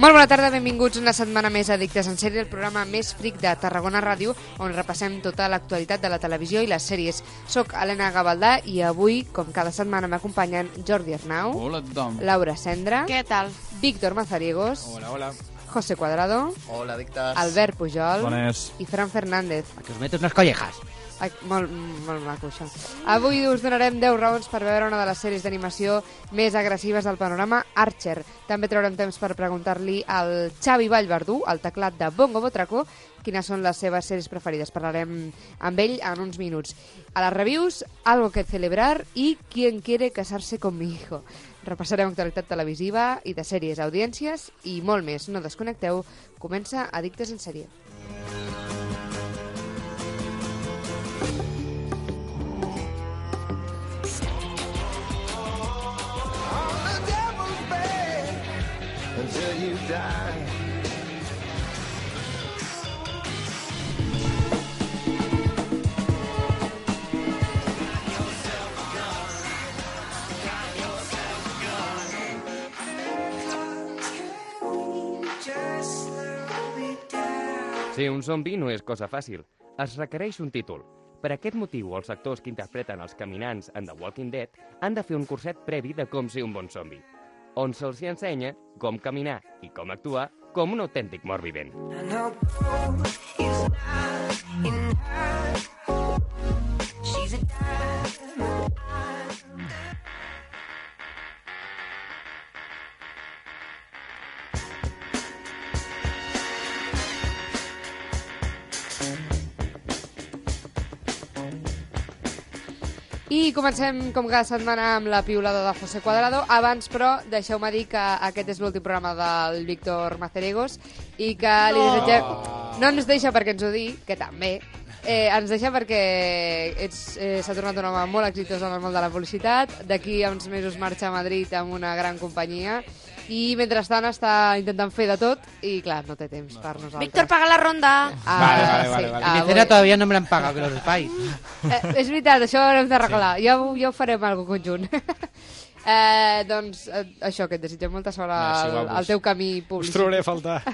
Molt bona tarda, benvinguts una setmana més a Addictes en Sèrie, el programa més fric de Tarragona Ràdio, on repassem tota l'actualitat de la televisió i les sèries. Soc Helena Gavaldà i avui, com cada setmana, m'acompanyen Jordi Arnau, Hola tothom. Laura Sendra, Què tal? Víctor Mazariegos, Hola, hola. José Cuadrado, Hola, addictes. Albert Pujol Bones. i Fran Fernández. A que us metes unes collejas. Ai, molt, molt maco, això. Avui us donarem 10 raons per veure una de les sèries d'animació més agressives del panorama, Archer. També traurem temps per preguntar-li al Xavi Vallverdú, el teclat de Bongo Botraco, quines són les seves sèries preferides. Parlarem amb ell en uns minuts. A les reviews, Algo que celebrar i Quién quiere casarse con mi hijo. Repassarem actualitat televisiva i de sèries, audiències i molt més. No desconnecteu, comença Addictes en sèrie. Until you die. Ser un zombi no és cosa fàcil. Es requereix un títol. Per aquest motiu, els actors que interpreten els caminants en The Walking Dead han de fer un curset previ de com ser un bon zombi, on se'ls ensenya com caminar i com actuar com un autèntic mort vivent. I comencem, com cada setmana, amb la piulada de José Cuadrado. Abans, però, deixeu-me dir que aquest és l'últim programa del Víctor Maceregos i que li desitgem... No ens deixa perquè ens ho di, que també, eh, ens deixa perquè eh, s'ha tornat un home molt exitós en el món de la publicitat. D'aquí a uns mesos marxa a Madrid amb una gran companyia i mentrestant està intentant fer de tot i, clar, no té temps per nosaltres. Víctor, paga la ronda. Ah, Vale, vale, vale, sí. vale. Ah, Mi cena todavía no me la han pagado, que lo sepáis. Eh, és veritat, això ho haurem d'arreglar. Sí. Ja, ho- ja ho farem algo conjunt. eh, doncs eh, això, que et desitgem molta sort al, al teu camí Us públic. trobaré a faltar.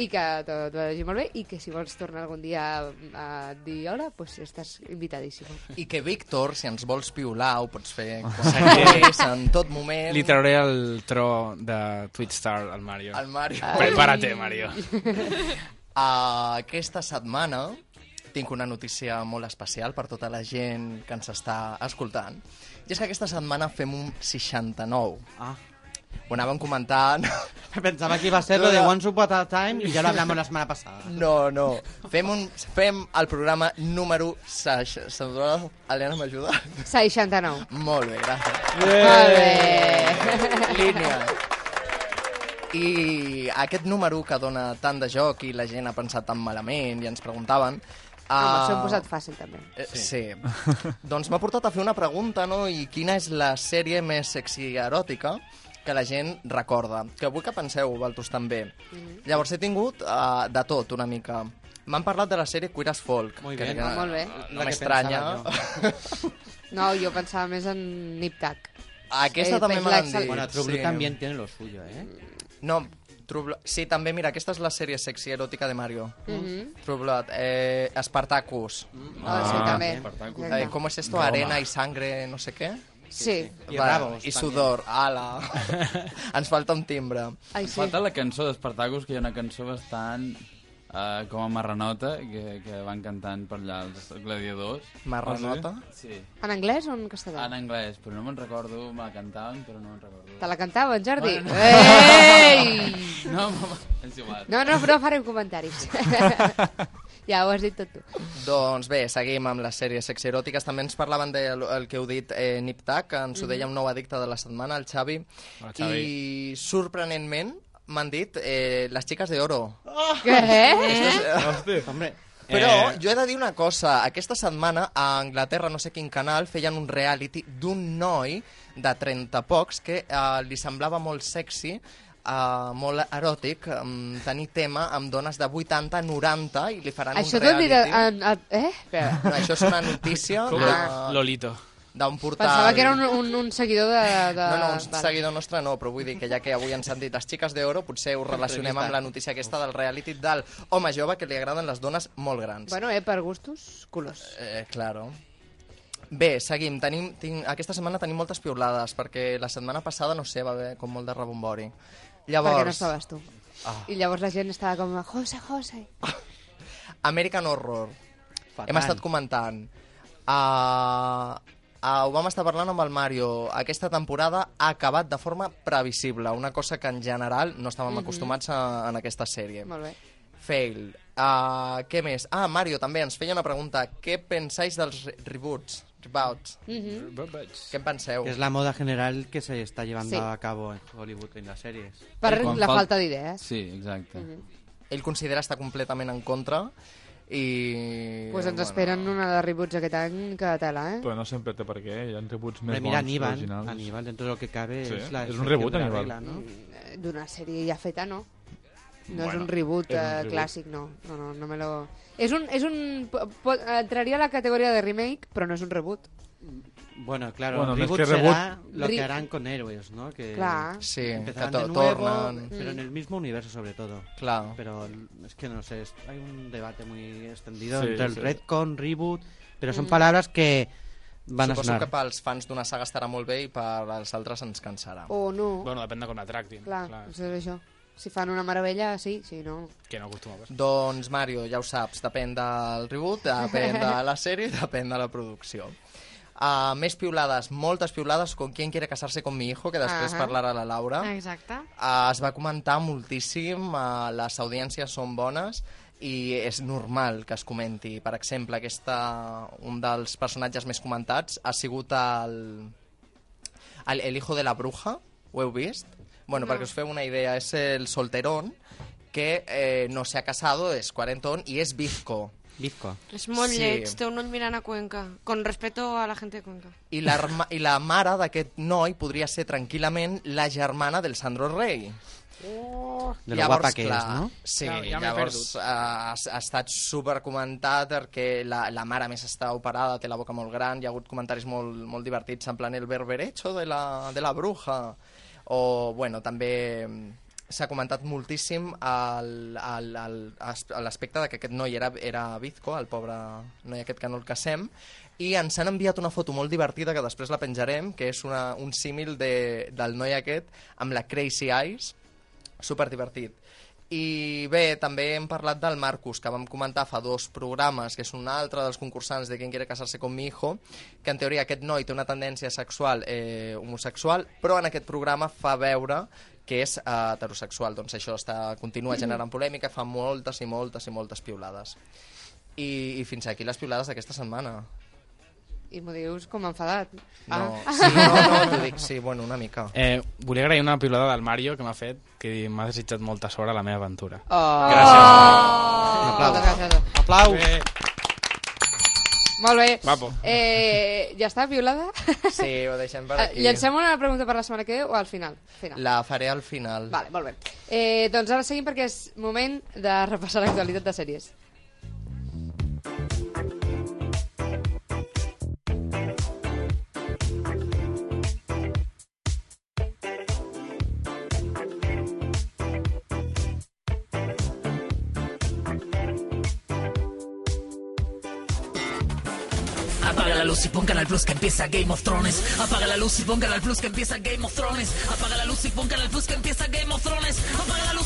I que tot vagi molt bé i que si vols tornar algun dia a, a dir hola, pues estàs invitadíssim. I que Víctor, si ens vols piular, ho pots fer quan en tot moment. Li trauré el tro de Twitstar al Mario. El Mario. Prepárate, Mario. Uh, aquesta setmana tinc una notícia molt especial per tota la gent que ens està escoltant. I és que aquesta setmana fem un 69. Ah. Ho anàvem comentant... Pensaba que iba a ser lo de Once Upon a Time y ya lo hablamos la semana pasada. No, no. Fem, un, fem el programa número 6. Helena, m'ajuda? 69. Molt bé, gràcies. Molt bé. línia. I aquest número que dona tant de joc i la gent ha pensat tan malament i ens preguntaven... Home, ah, s'ho hem posat fàcil, també. eh, Sí. doncs m'ha portat a fer una pregunta, no? I quina és la sèrie més sexy eròtica que la gent recorda? Que vull que penseu, vosaltres també. Mhm. Llavors he tingut uh, de tot, una mica. M'han parlat de la sèrie Queer as Folk. Muy que bien. era- Ah, molt bé. No La que m'estranya. pensaba No, jo pensava més en Nip Tuck. Aquesta Eh, també me l'han dit. Bueno, True Blue sí. también tiene lo suyo, ¿eh? No, True Blood... Sí, també, mira, aquesta és la sèrie sexy eròtica de Mario. Mhm. True Blood. Eh, Spartacus. Ah, sí, també. Spartacus. Eh, ¿Cómo es esto? Arena y sangre, no sé què? Sí. I Va, I sudor. Ala. Ens falta un timbre. Ai, sí. Falta la cançó d'Espartacus, que hi ha una cançó bastant uh, com a marranota, que, que van cantant per allà els gladiadors. Marranota? Sí, En anglès o en castellà? en anglès, però no me'n recordo, me la cantaven, però no me'n recordo. Te la cantava, en Jordi? Bueno, no. Ei! No, mama, és igual. No, no, no farem comentaris. Ja ho has dit tot tu. Doncs bé, seguim amb les sèries sexy eròtiques. També ens parlaven del el que heu dit eh, Nip Tuck, que ens ho deia un nou addicte de la setmana, el Xavi. Hola, Xavi. I sorprenentment m'han dit eh, les xiques de oro. Què? Eh? Hombre, Però Eh. jo he de dir una cosa. Aquesta setmana a Anglaterra, no sé quin canal, feien un reality d'un noi de 30 pocs que eh, li semblava molt sexy Uh, molt eròtic, um, tenir tema amb dones de 80 a 90 i li faran Això un reality. En, en, eh? Espera. No, això és una notícia Lo- de- Lolito. d'un portal... Pensava que era un, un, un seguidor de... de... No, no, un Vale. seguidor nostre no, però vull dir que ja que avui ens han dit les xiques d'oro, potser ho relacionem amb la notícia aquesta del reality del home jove que li agraden les dones molt grans. Bueno, eh, per gustos, colors. Eh, claro. Bé, seguim. Tenim, tinc, aquesta setmana tenim moltes piulades, perquè la setmana passada, no sé, va haver com molt de rebombori. Llavors, Perquè no estaves tu. Ah. I llavors la gent estava com, José, José. American Horror. Fatal. Hem estat comentant. Uh, uh, ho vam estar parlant amb el Mario. Aquesta temporada ha acabat de forma previsible, una cosa que en general no estàvem acostumats a, en aquesta sèrie. Molt bé. Fail. Uh, què més? Ah, Mario, també ens feia una pregunta. Què pensáis dels reboots? Reboots. Mhm. Què en penseu? Es la moda general que se está llevando Sí. a cabo en Hollywood en las series. Per Quan la fal- falta d'idees. Sí, exacte. Ell considera estar completament en contra i... Pues ens esperen una de reboots aquest any que tela, eh? Però no sempre té per què, hi ha rebuts més Pero mira bons Aníbal, originals. Aníbal dentro de lo que cabe Sí, es la es un reboot, Aníbal. regla, ¿no? Eh, D'una sèrie ja feta, no. No és Bueno, un reboot, és un eh, reboot. clàssic, no. No, no, no me lo... És un... És un po- po- entraria a la categoria de remake, però no és un reboot. Bueno, claro, Bueno, no es reboot que será reboot- lo Re- que harán con héroes, ¿no? Que Clar. Sí, que empezarán to de nuevo, tornen... pero en el mismo universo sobre todo. Clar. Pero es que no sé, es- hay un debate muy extendido Sí, entre el sí. retcon, reboot, pero son palabras que van a Suposo sonar. que pels fans d'una saga estarà molt bé i per als altres ens cansarà. O no. Bueno, depèn de com la tractin. Clar, Clar, això és això. Si fan una meravella, sí, si no... que no acostuma a passar. Doncs, Mario, ja ho saps, depèn del reboot, depèn de la sèrie, depèn de la producció. Uh, més piulades, moltes piulades, con Quién quiere casarse con mi hijo, que després Ahà. parlarà la Laura. Exacte. Uh, es va comentar moltíssim, uh, les audiències són bones i és normal que es comenti. Per exemple, aquesta, un dels personatges més comentats ha sigut el, el, el hijo de la bruja, ho heu vist? Bueno, No. perquè us feu una idea, és el solterón que eh, no se ha casado, és cuarentón i és bizco. Bizco. És molt Sí. sí. lleig, té un ull mirant a Cuenca. Con respeto a la gente de Cuenca. I la, herma- i la mare d'aquest noi podria ser tranquil·lament la germana del Sandro Rey. De lo guapa que clar, es, ¿no? Sí, Ja- ja m'he llavors perdut. ha, ha estat super comentat perquè la, la mare a més està operada, té la boca molt gran, hi ha hagut comentaris molt, molt divertits en plan el berberecho de la, de la bruja o bueno, també mm, s'ha comentat moltíssim l'aspecte de que aquest noi era, era bizco, el pobre noi aquest que no el casem, i ens han enviat una foto molt divertida que després la penjarem, que és una, un símil de, del noi aquest amb la Crazy Eyes, super divertit. I bé, també hem parlat del Marcus, que vam comentar fa dos programes, que és un altre dels concursants de Quien quiere casarse con mi hijo, que en teoria aquest noi té una tendència sexual eh, homosexual, però en aquest programa fa veure que és eh, heterosexual. Doncs això està, continua generant polèmica, fa moltes i moltes i moltes piulades. I, i fins aquí les piulades d'aquesta setmana. I m'ho dius com enfadat. No, Ah. sí, no, no, t'ho dic, sí, bueno, una mica. Eh, volia agrair una piulada del Mario que m'ha fet, que m'ha desitjat molta sort a la meva aventura. Oh. Gràcies. Moltes gràcies. Aplaus. Eh, Molt bé. Guapo. Eh, ja està, violada? Sí, ho deixem per Eh, aquí. Llancem una pregunta per la setmana que ve o al final? final. La faré al final. Vale, molt bé. Eh, doncs ara seguim perquè és moment de repassar l'actualitat de sèries. Luz y pon Canal Plus que empieza Game of Thrones. Apaga la luz y pon Canal Plus que empieza Game of Thrones. Apaga la luz y pon Canal Plus que empieza Game of Thrones. Apaga la luz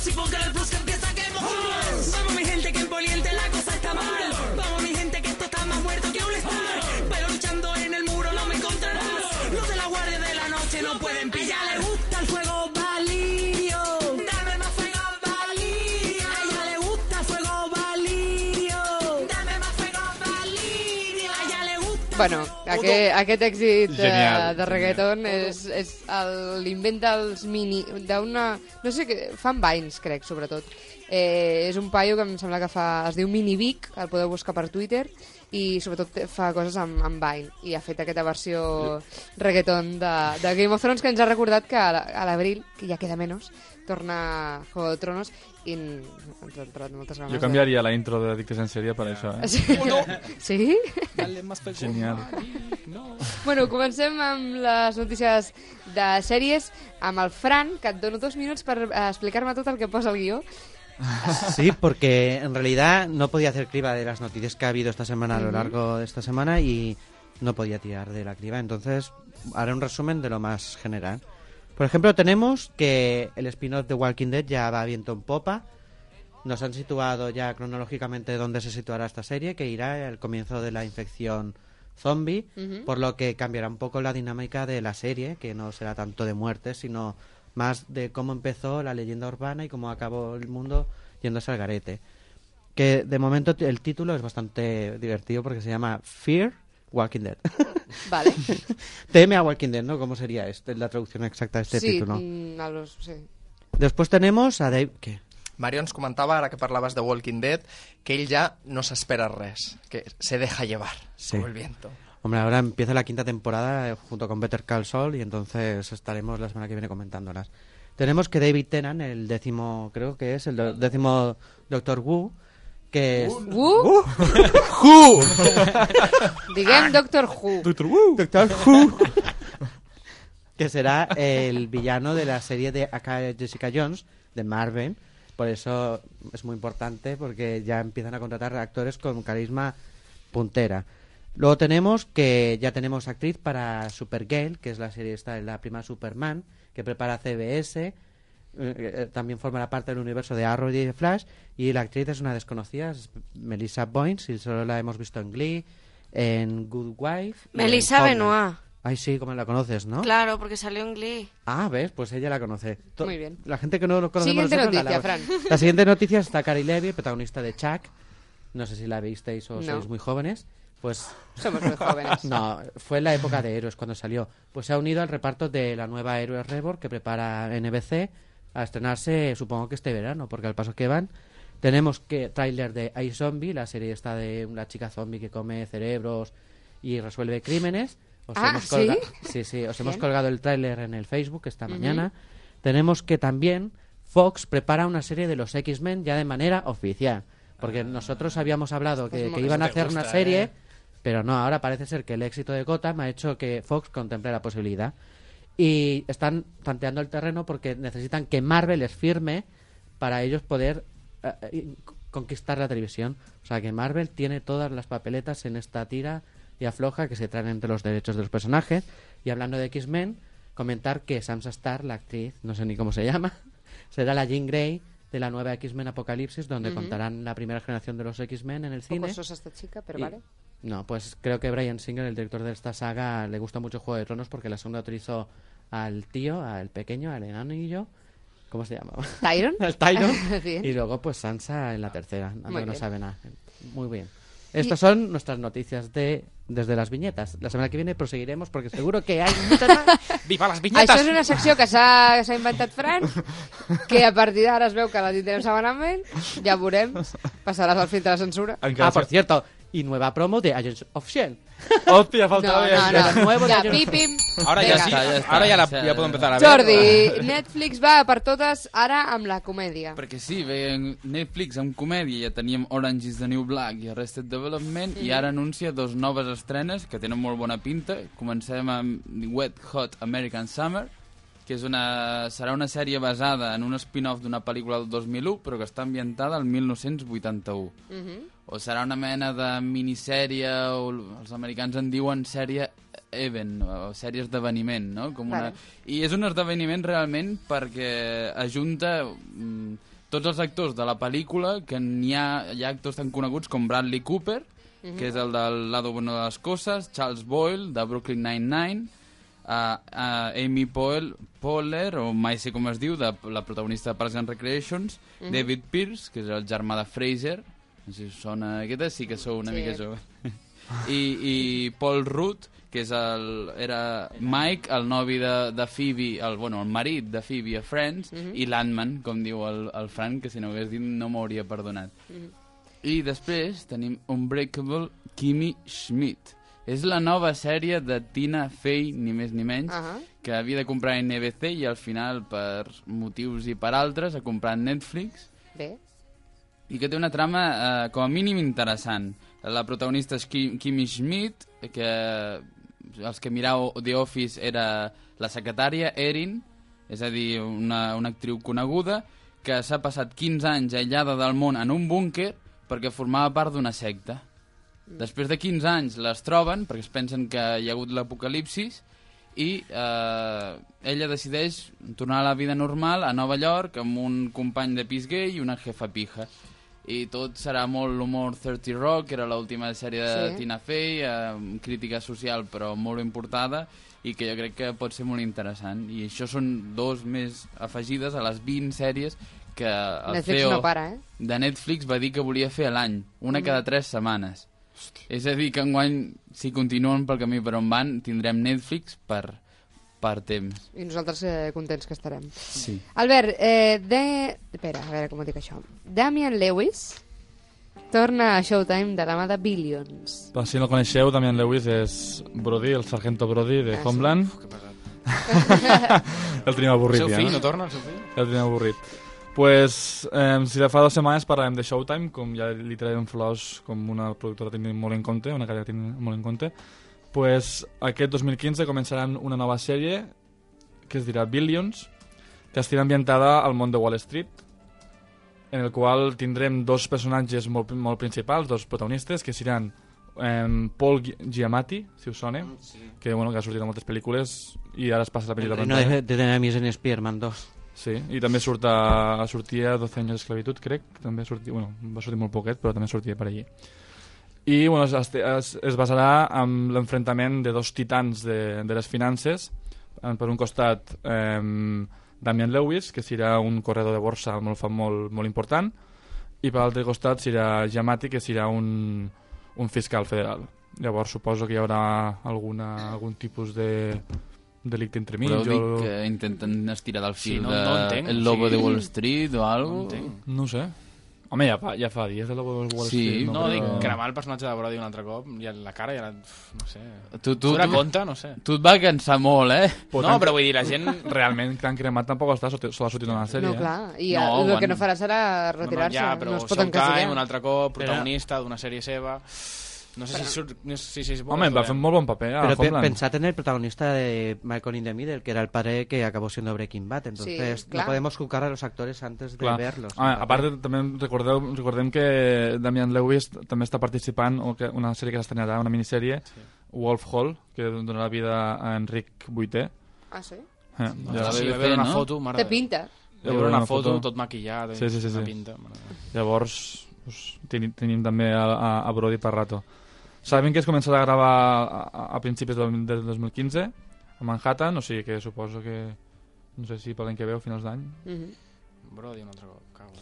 Bueno, aquest, aquest èxit de, Genial, de reggaeton és, és el- l'invent dels mini... d'una... No sé, què, fan Vines, crec, sobretot. Eh, és un paio que em sembla que fa... Es diu Mini Vic, el podeu buscar per Twitter, i sobretot fa coses amb, amb Vine, i ha fet aquesta versió reggaeton de, de Game of Thrones que ens ha recordat que a l'abril, que ja queda menys, torna Juego de Tronos i ens ha entrat moltes ganes Jo canviaria la intro de Dictes en sèrie per això, de... eh? Sí? sí? Genial. Bueno, comencem amb les notícies de sèries amb el Fran, que et dono dos minuts per eh, explicar-me tot el que posa al guió. Sí, porque en realidad no podía hacer criba de las noticias que ha habido esta semana a lo Ujú. largo de esta semana y no podía tirar de la criba. Entonces haré un resumen de lo más general. Por ejemplo, tenemos que el spin-off de Walking Dead ya va viento en popa. Nos han situado ya cronológicamente dónde se situará esta serie, que irá al comienzo de la infección zombie, por lo que cambiará un poco la dinámica de la serie, que no será tanto de muertes, sino más de cómo empezó la leyenda urbana y cómo acabó el mundo yéndose al garete. Que de momento el título es bastante divertido porque se llama Fear Walking Dead. Vale. Teme a Walking Dead, ¿no? ¿Cómo sería este, la traducción exacta de este sí, título? mm, a los, sí. Después tenemos a Dave... ¿Qué? Mario ens comentava, ara que parlaves de Walking Dead, que ell ja no s'espera res, que se deja llevar, Sí. como el viento. Hombre, ahora empieza la quinta temporada eh, junto con Better Call Saul y entonces estaremos la semana que viene comentándolas. Tenemos que David Tennant, el décimo, creo que es el décimo Doctor Wu, que es... Who? Who? Diguem Doctor Who. Doctor Who. Doctor Who. que será el villano de la serie de acá Jessica Jones, de Marvel. Por eso es muy importante porque ya empiezan a contratar actores con carisma puntera. Luego tenemos que ya tenemos actriz para Supergirl, que es la serie esta, la prima Superman, que prepara CBS. Eh, eh, también formará parte del universo de Arrow y de Flash. Y la actriz es una desconocida, es Melissa Boynes, y solo la hemos visto en Glee, en Good Wife. Melissa. Benoit. Ay, sí, como la conoces, ¿no? Claro, porque salió en Glee. Ah, ves, pues ella la conoce. To- Muy bien. La gente que no lo conoce Siguiente nosotros, noticia, la, Fran. La siguiente noticia está Cary Levy, protagonista de Chuck. No sé si la visteis o No. sois muy jóvenes. Pues Somos muy jóvenes. no, fue en la época de Héroes cuando salió. Pues se ha unido al reparto de la nueva Héroes Reborn que prepara NBC a estrenarse, supongo que este verano, porque al paso que van. Tenemos que tráiler de iZombie, la serie esta de una chica zombie que come cerebros y resuelve crímenes. Os Ah, hemos ¿sí? colga- sí, sí, os hemos colgado el tráiler en el Facebook esta mañana. Tenemos que también Fox prepara una serie de los X-Men ya de manera oficial. Porque nosotros habíamos hablado que, Pues que iban a hacer una serie, ¿eh? pero no, ahora parece ser que el éxito de Gotham ha hecho que Fox contemple la posibilidad. Y están tanteando el terreno porque necesitan que Marvel les firme para ellos poder eh, eh, conquistar la televisión. O sea que Marvel tiene todas las papeletas en esta tira y afloja que se traen entre los derechos de los personajes. Y hablando de X-Men, comentar que Sansa Starr, la actriz, no sé ni cómo se llama, será la Jean Grey de la nueva X-Men Apocalipsis, donde contarán la primera generación de los X-Men en el poco cine. esta chica, pero Y- vale. No, pues creo que Brian Singer, el director de esta saga, le gusta mucho Juego de Tronos porque la segunda utilizó al tío, al pequeño, al enanillo. ¿Cómo se llamaba? ¿Tyron? al Tyron. Y luego pues Sansa en la tercera, que no bien. sabe nada. Muy bien. Estas son nuestras noticias de desde las viñetas. La semana que viene proseguiremos porque seguro que hay muchas más. Viva les Això vinyetes! és una secció que s'ha inventat Fran, que a partir d'ara es veu que la tindrem setmanalment, ja veurem, passaràs al filtre de censura. Ah, por cierto, y nueva promo de Agents of S.H.I.E.L.D. Hòstia, No, faltava no, ja. no. nuevo de Ja, Agents- pim, pim. Ara ja sí, Ja està, ara ja, la, ja podem empezar a veure. Jordi, Netflix va per totes ara amb la comèdia. Perquè sí, veien Netflix amb comèdia, ja teníem Orange is the New Black i Arrested Development, i ara anuncia dos noves estrenes que tenen molt bona pinta. Comencem amb Wet Hot American Summer, que és una, serà una sèrie basada en un spin-off d'una pel·lícula del 2001, però que està ambientada al 1981. Mhm. O serà una mena de minissèrie, o els americans en diuen sèrie event, o sèrie esdeveniment, no? Com una... Vale. I és un esdeveniment realment perquè ajunta mm, tots els actors de la pel·lícula, que n'hi ha, hi ha actors tan coneguts com Bradley Cooper, que és el del Lado Bueno de les Coses, Charles Boyle, de Brooklyn Nine-Nine, uh, uh, Amy Poel, Poehler, o mai sé com es diu, de, la protagonista de Parks and Recreations, David Pierce, que és el germà de Fraser, si us sona aquesta, sí que sou una Sí. mica jove. i, i Paul Rudd, que és el, era Mike, el novi de, de Phoebe, el, bueno, el marit de Phoebe a Friends, Mhm. i l'Antman, com diu el, el Frank, que si no ho hagués dit no m'hauria perdonat. Mhm. I després tenim Unbreakable Kimmy Schmidt. És la nova sèrie de Tina Fey, ni més ni menys, Ahà. que havia de comprar NBC i al final, per motius i per altres, ha comprat Netflix Bé. I que té una trama eh, com a mínim interessant. La protagonista és Kim, Kimmy Schmidt, que els que mirau The Office era la secretària Erin, és a dir, una, una actriu coneguda, que s'ha passat 15 anys aïllada del món en un búnquer perquè formava part d'una secta. Després de 15 anys les troben perquè es pensen que hi ha hagut l'apocalipsis i eh, ella decideix tornar a la vida normal a Nova York amb un company de pis gay i una jefa pija. I tot serà molt l'humor 30 Rock, que era l'última sèrie de Sí. Tina Fey, eh, crítica social però molt ben portada i que jo crec que pot ser molt interessant. I això són dos més afegides a les 20 sèries que el Netflix CEO no para, eh? de Netflix va dir que volia fer a l'any, una Mhm. cada tres setmanes. És a dir, que enguany, si continuen pel camí per on van, tindrem Netflix per, per temps. I nosaltres eh, contents que estarem. Sí. Albert, eh, de... Espera, a veure com ho dic això. Damian Lewis torna a Showtime de la mà de Billions. Per si no el coneixeu, Damian Lewis és Brody, el sargento Brody de Ah, sí? Homeland. Uf, que pesat. el tenim avorrit, El seu ja. fill, no torna, el seu fill? El tenim avorrit. Pues, eh, si de fa dues setmanes parlarem de Showtime, com ja li traiem flors com una productora que tenim molt en compte, una que tenim molt en compte, pues, aquest 2015 començaran una nova sèrie que es dirà Billions, que estarà ambientada al món de Wall Street, en el qual tindrem dos personatges molt, molt principals, dos protagonistes, que seran eh, Paul Gi- Giamatti, si us sona, que, bueno, que ha sortit a moltes pel·lícules i ara es passa la El pel·lícula reino de, de enemies en Spider-Man 2. Sí, i també surt a, sortia 12 anys d'esclavitud, crec, també sortia, bueno, va sortir molt poquet, però també sortia per allí. I bueno, es, es, es basarà en l'enfrontament de dos titans de, de les finances, Eh, per un costat eh, Damian Lewis, que serà un corredor de borsa molt, fa- molt, molt important, i per l'altre costat serà Giamatti, que serà un, un fiscal federal. Llavors suposo que hi haurà alguna, algun tipus de delicte entre mig. Però dic o- que intenten estirar del Sí, fil no- de no entenc, El Lobo sigui, de Wall Street o algo. no entenc. No ho sé. Home, ja fa, ja fa dies de la Wall Sí, Street. No, però- dic, cremar el personatge de Brody un altre cop, i la cara i la... uf, no sé... Tu, tu, tu, compte? No sé. tu et va cansar molt, eh? Però no, tant- però vull dir, la gent... Realment, que han cremat tampoc està sola sortint una sèrie. No, eh? clar. I No, no, el van- que no farà serà retirar-se. ja, però no es pot Showtime, encasillar. un altre cop, protagonista d'una sèrie seva... No sé si, surt, no sé si és bo. Home, va fer un molt bon paper a Pero pe- Homeland. pensad en el protagonista de Malcolm in the Middle, que era el padre que acabó siendo Breaking Bad. Entonces, Sí, no claro. podemos juzgar a los actores antes de Clar. verlos. Ah, a part, també recordeu, recordem que Damian Lewis també està participant en que- una sèrie que s'estrenarà, una minissèrie, Wolf Hall, que donarà vida a Enric VIII. Ah, sí? Eh, Ja, ja, sí, BBC, va veure una no? foto, mare Té de- pinta. Va veure una foto, tot maquillat, Sí, sí, sí, una sí. pinta. mare de- Llavors, pues, tenim, tenim també a, a, a Brody per rato. Sabem que es començarà a gravar a, a, principis del, del 2015 a Manhattan, o sigui que suposo que no sé si per l'any que ve o finals d'any. Mhm. Brody un altre cop, cago.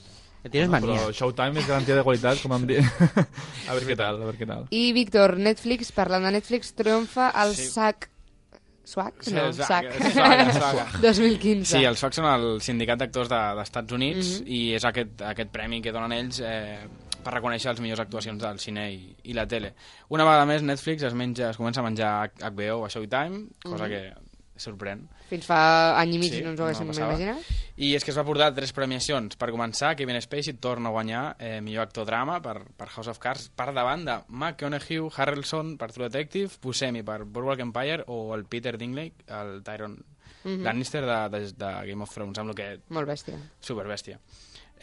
Le tienes manía. Però Showtime és garantia de qualitat, com hem dit. a veure què tal, a veure què tal. I, Víctor, Netflix, parlant de Netflix, triomfa el Sí. SAC... SWAC? Sí, No, el SAC. SAC, SAC, SAC. 2015. Sí, els SOC són el sindicat d'actors de, d'Estats Units Mhm. i és aquest, aquest premi que donen ells eh, per reconèixer les millors actuacions del cine i, i la tele. Una vegada més, Netflix es, menja, es comença a menjar HBO a Showtime, cosa Mhm. que sorprèn. Fins fa any i mig Sí, no ens ho haguéssim no imaginat. I és que es va portar tres premiacions. Per començar, Kevin Spacey torna a guanyar eh, millor actor drama per, per House of Cards, per davant de McConaughey, Harrelson per True Detective, Buscemi per Boardwalk Empire o el Peter Dinklage, el Tyron Mhm. Lannister de, de, de Game of Thrones, amb el que Molt bèstia. superbèstia.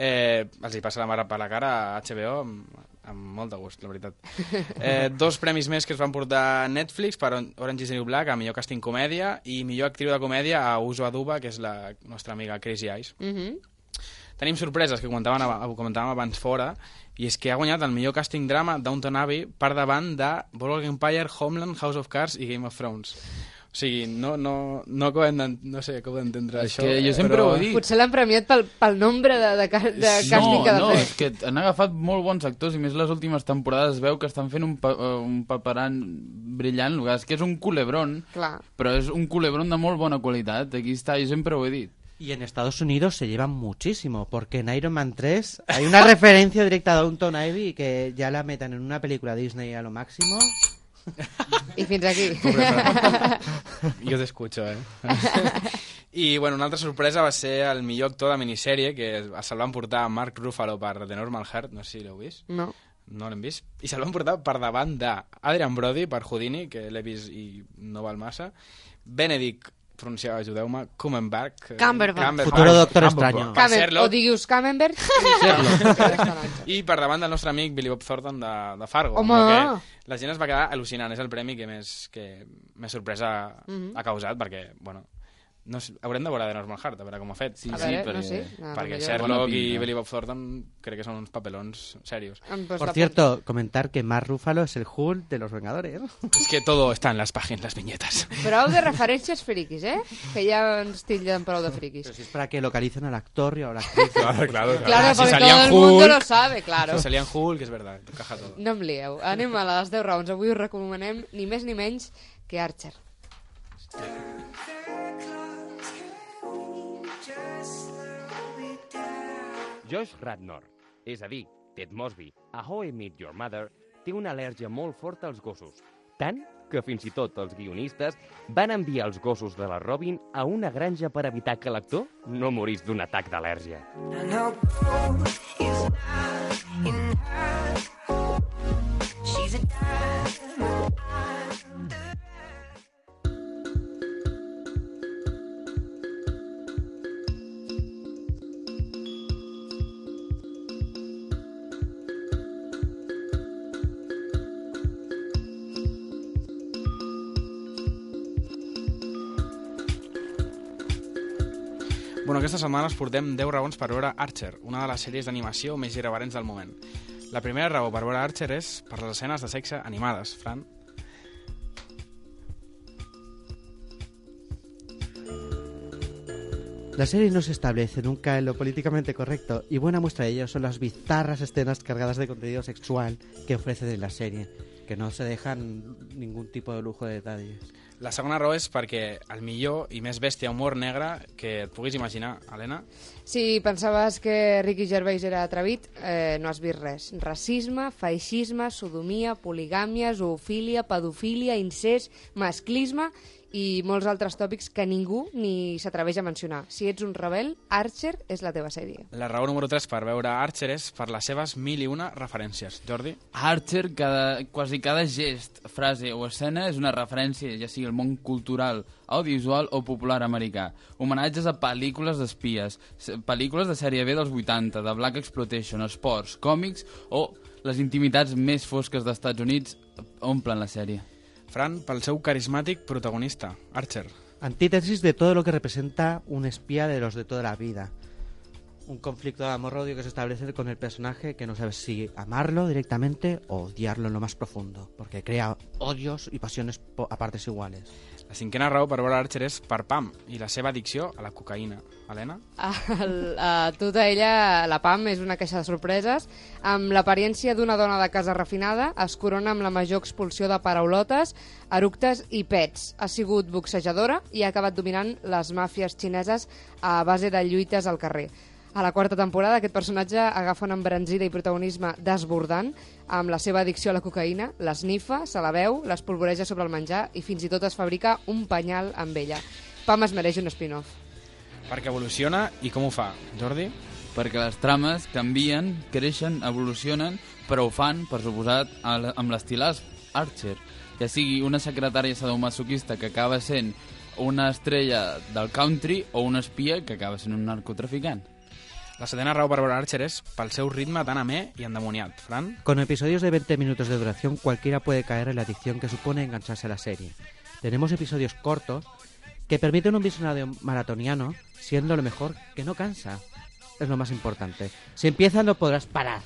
Eh, els hi passa la mare per la cara a HBO amb, amb molt de gust, la veritat. Eh, dos premis més que es van portar a Netflix per Orange is the New Black, a millor càsting comèdia, i millor actriu de comèdia a Uso Aduba, que és la nostra amiga Crazy Eyes. Mhm. Tenim sorpreses que comentaven, ab- comentàvem abans fora, i és que ha guanyat el millor càsting drama Downton Abbey per davant de Boardwalk Empire, Homeland, House of Cards i Game of Thrones. O sigui, no, no, no acabem d'en- no sé, acabo d'entendre És això. que jo sempre ho he dit. Potser l'han premiat pel, pel nombre de, de, de càsting no, que ha no, de és fer. que han agafat molt bons actors i més les últimes temporades es veu que estan fent un, pa, eh, un paperan brillant, és que és un culebron, Clar. però és un culebron de molt bona qualitat, aquí està, jo sempre ho he dit. Y en Estados Unidos se llevan muchísimo, porque en Iron Man 3 hay una referencia directa a Downton Ivy que ya la metan en una película Disney a lo máximo. I fins aquí. Jo t'escucho, eh? I, bueno, una altra sorpresa va ser el millor actor de minissèrie, que se'l van portar Mark Ruffalo per The Normal Heart, no sé si l'heu vist. No. No l'hem vist. I se'l van portar per davant d'Adrian Brody per Houdini, que l'he vist i no val massa. Benedict, pronunciava, ajudeu-me, Cumberbatch. Cumberbatch. Futuro Doctor Cumberbatch. Camen, Sherlock. o diguius Camembert. I per davant del nostre amic Billy Bob Thornton de, de Fargo. Home! Que la gent es va quedar al·lucinant. És el premi que més, que més sorpresa Mhm. ha causat, perquè, bueno, no sé, haurem de veure The Normal Heart, a veure com ho ha fet. Sí, A sí, veure, perquè, no sé. Ah, perquè Sherlock i. Billy Bob Thornton crec que són uns papelons serios. Por cierto, comentar que Mark Ruffalo es el Hulk de los Vengadores. És que todo está en las páginas, las viñetas. Prou de referències friquis, eh? Que ja ens tillen prou de friquis. Pero si es para que localicen al actor y a la actriz. Claro, claro. Claro, si porque todo el mundo Hulk, lo sabe, claro. Si salían Hulk, és verdad, encaja todo. No em lieu. Anem a les 10 raons. Avui us recomanem ni més ni menys que Archer. Josh Radnor, és a dir, Ted Mosby, a How I Met Your Mother, té una al·lèrgia molt forta als gossos. Tant que fins i tot els guionistes van enviar els gossos de la Robin a una granja per evitar que l'actor no morís d'un atac d'al·lèrgia. Bueno, aquesta setmana us portem 10 raons per veure Archer, una de les sèries d'animació més irreverents del moment. La primera raó per veure Archer és per les escenes de sexe animades, Fran. La serie no se establece nunca en lo políticamente correcto y buena muestra de ello son las bizarras escenas cargadas de contenido sexual que ofrecen en la serie, que no se dejan ningún tipo de lujo de detalles. La segona raó és perquè el millor i més bèstia humor negre que et puguis imaginar, Helena. Si pensaves que Ricky Gervais era atrevit, eh, no has vist res. Racisme, feixisme, sodomia, poligàmia, zoofília, pedofília, incest, masclisme i molts altres tòpics que ningú ni s'atreveix a mencionar. Si ets un rebel, Archer és la teva sèrie. La raó número 3 per veure Archer és per les seves mil i una referències. Jordi? Archer, cada, quasi cada gest, frase o escena és una referència, ja sigui al món cultural, audiovisual o popular americà. Homenatges a pel·lícules d'espies, pel·lícules de sèrie B dels 80, de Black Exploitation, esports, còmics o les intimitats més fosques dels Estats Units omplen la sèrie. Fran, pel seu protagonista, Archer. Antítesis de todo lo que representa un espía de los de toda la vida. Un conflicto de amor-odio que se establece con el personaje que no sabes si amarlo directamente o odiarlo en lo más profundo, porque crea odios y pasiones a partes iguales. La cinquena raó per veure Archer és per Pam i la seva addicció a la cocaïna. Helena? El, a tota ella, la Pam és una caixa de sorpreses. Amb l'apariència d'una dona de casa refinada, es corona amb la major expulsió de paraulotes, eructes i pets. Ha sigut boxejadora i ha acabat dominant les màfies xineses a base de lluites al carrer. A la quarta temporada aquest personatge agafa una embranzida i protagonisme desbordant amb la seva addicció a la cocaïna, l'esnifa, se la veu, l'espolvoreja sobre el menjar i fins i tot es fabrica un penyal amb ella. Pam es mereix un spin-off. Perquè evoluciona i com ho fa? Jordi? perquè les trames canvien, creixen, evolucionen, però ho fan, per suposat, amb l'estil As- Archer, que sigui una secretària sadomasoquista que acaba sent una estrella del country o una espia que acaba sent un narcotraficant. La setena raó per veure Archer és pel seu ritme tan amè i endemoniat. Fran? Con episodios de 20 minutos de duración, cualquiera puede caer en la adicción que supone engancharse a la serie. Tenemos episodios cortos que permiten un visionado maratoniano, siendo lo mejor que no cansa. Es lo más importante. Si empiezas no podrás parar.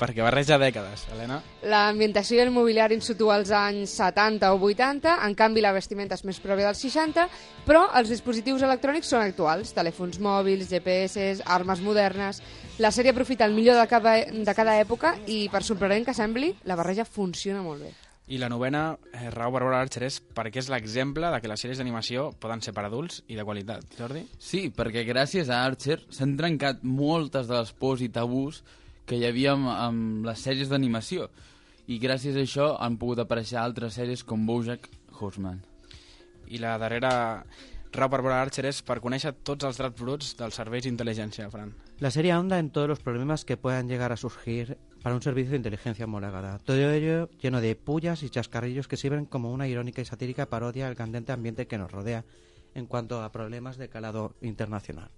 Perquè barreja dècades, Helena. L'ambientació i el mobiliari ens situa als anys 70 o 80, en canvi la vestimenta és més pròpia dels 60, però els dispositius electrònics són actuals, telèfons mòbils, GPS, armes modernes... La sèrie aprofita el millor de cada, de cada època i, per sorprenent que sembli, la barreja funciona molt bé. I la novena, eh, Raó Barbara Archer, és perquè és l'exemple de que les sèries d'animació poden ser per adults i de qualitat. Jordi? Sí, perquè gràcies a Archer s'han trencat moltes de les pors i tabús que hi havia amb, amb les sèries d'animació. I gràcies a això han pogut aparèixer altres sèries com Bojack Horseman. I la darrera, Raó Barbara Archer, és per conèixer tots els drets bruts dels serveis d'intel·ligència, Fran. La serie ahonda en todos los problemas que puedan llegar a surgir para un servicio de inteligencia homologada. Todo ello lleno de pullas y chascarrillos que sirven como una irónica y satírica parodia al candente ambiente que nos rodea en cuanto a problemas de calado internacional.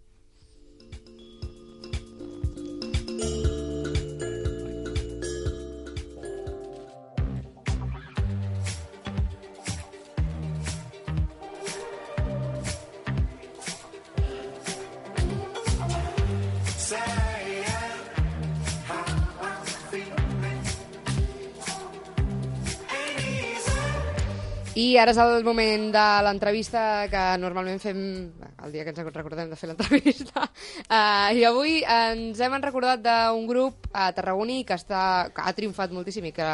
I ara és el moment de l'entrevista que normalment fem el dia que ens recordem de fer l'entrevista. Uh, I avui ens hem recordat d'un grup a tarragoní que, està, que ha triomfat moltíssim i que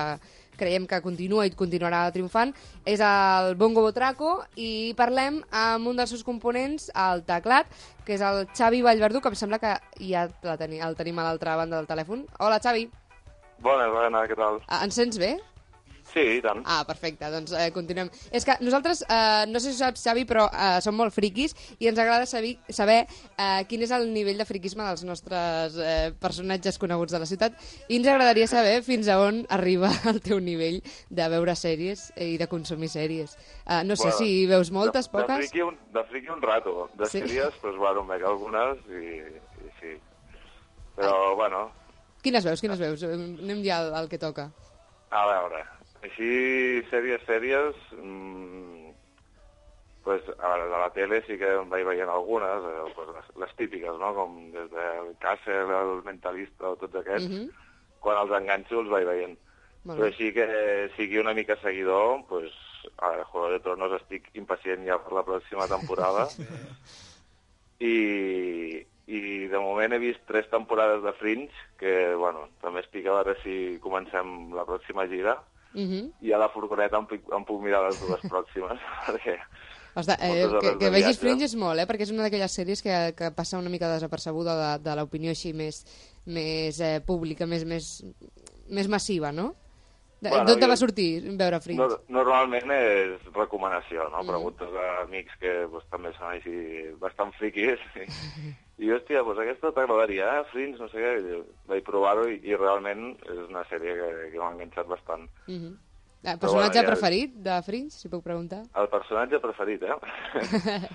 creiem que continua i continuarà triomfant. És el Bongo Botraco i parlem amb un dels seus components, el teclat, que és el Xavi Vallverdú, que em sembla que ja la teni el tenim a l'altra banda del telèfon. Hola, Xavi. Bona, bona, què tal? Ah, Ens sents bé? Sí, i tant. Ah, perfecte, doncs eh, continuem. És que nosaltres, eh, no sé si ho saps, Xavi, però eh, som molt friquis i ens agrada saber, saber eh, quin és el nivell de friquisme dels nostres eh, personatges coneguts de la ciutat i ens agradaria saber fins a on arriba el teu nivell de veure sèries i de consumir sèries. Eh, no sé Bueno, si veus moltes, de, De poques... friqui un, de friqui un rato. De Sí. sí. sèries, doncs, bueno, em veig algunes i, i sí. Però, bueno, Quines veus, quines veus? Anem ja al, al que toca. a veure, així, sèries, sèries... Mmm, pues, a veure, de la tele sí que em vaig veient algunes, eh, pues, les, les típiques, no?, com des del Castle, el Mentalista o tots aquests, Mhm. quan els enganxo els vaig veient. Molt Però així que sigui una mica seguidor, pues, a veure, Juego de Tronos estic impacient ja per la pròxima temporada. I, I de moment he vist tres temporades de Fringe, que, bueno, també estic a veure si comencem la pròxima gira. Uh -huh. I a la furgoneta em, puc- em puc mirar les dues pròximes, perquè... Ostres, eh, que, que vegis. Fringe és molt, eh? perquè és una d'aquelles sèries que, que passa una mica desapercebuda de, de l'opinió així més, més eh, pública, més, més, més massiva, no? Bueno, D'on te va sortir veure Fringe? No, normalment és recomanació, no? Mm. Preguntes a amics que pues, també són així bastant friquis. I, i hòstia, pues aquesta t'agradaria, eh? Fringe, no sé què. Vaig provar-ho i, i realment és una sèrie que, que m'ha enganxat bastant. -huh. Eh, Però personatge bueno, ja- preferit de Fringe, si puc preguntar? El personatge preferit, eh?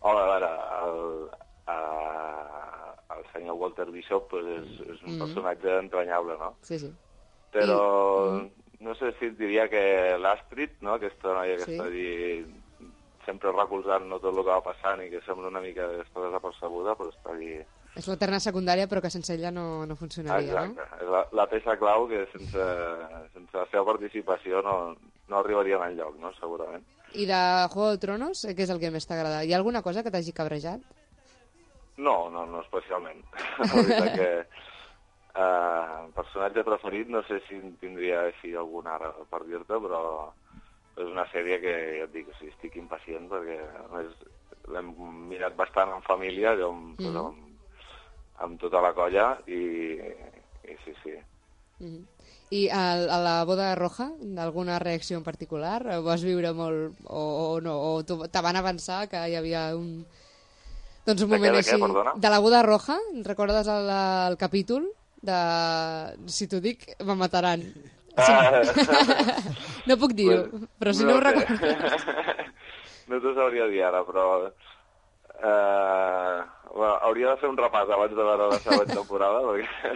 Home, a veure, el, a, el senyor Walter Bishop pues, és, és un Mm. personatge entranyable, no? Sí, sí. Però I- no sé si et diria que l'Astrid, no? aquesta noia que Sí. està allí sempre recolzant no tot el que va passant i que sembla una mica està desapercebuda, però està allí... És l'eterna secundària, però que sense ella no, no funcionaria, Exacte, és la, la peça clau que sense, sense la seva participació no, no arribaria enlloc, no? segurament. no? I de Juego de Tronos, eh, què és el que més t'agrada? Hi ha alguna cosa que t'hagi cabrejat? No, no, no especialment. La veritat que eh, personatge preferit no sé si en tindria així algun ara per dir-te, però és una sèrie que, ja et dic, o sigui, estic impacient perquè més l'hem mirat bastant en família, allò amb, mm Mhm. amb, amb tota la colla i, i sí, sí. Mhm. I a, a la boda roja, alguna reacció en particular? Ho vas viure molt o, o no? O te van avançar que hi havia un... Doncs un De què, moment de què, així... perdona? de la boda roja, recordes el, el capítol? De... Si t'ho dic, me mataran. Si... Ah. no puc dir-ho, Pues, però si no, ho sé. recordes... no t'ho sabria dir ara, però... Eh, bueno, hauria de fer un repàs abans de veure la següent temporada, perquè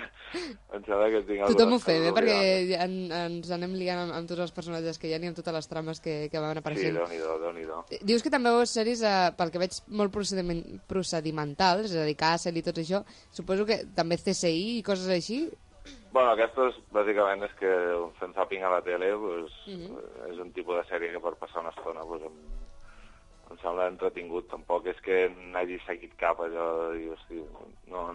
em sembla que tinc Tothom ho fem, eh? perquè en, ens anem liant amb, amb tots els personatges que hi ha i amb totes les trames que, que van Sí, apareixent. déu-n'hi-do, déu-n'hi-do. Dius que també veus sèries, eh, pel que veig, molt procediment, procedimentals, és a dir, Castle i tot això. Suposo que també CSI i coses així. Bueno, aquestes, bàsicament, és que fent zapping a la tele pues, Mhm. és un tipus de sèrie que per passar una estona pues, em, em sembla entretingut. Tampoc és que n'hagi seguit cap allò de dir, hosti, no,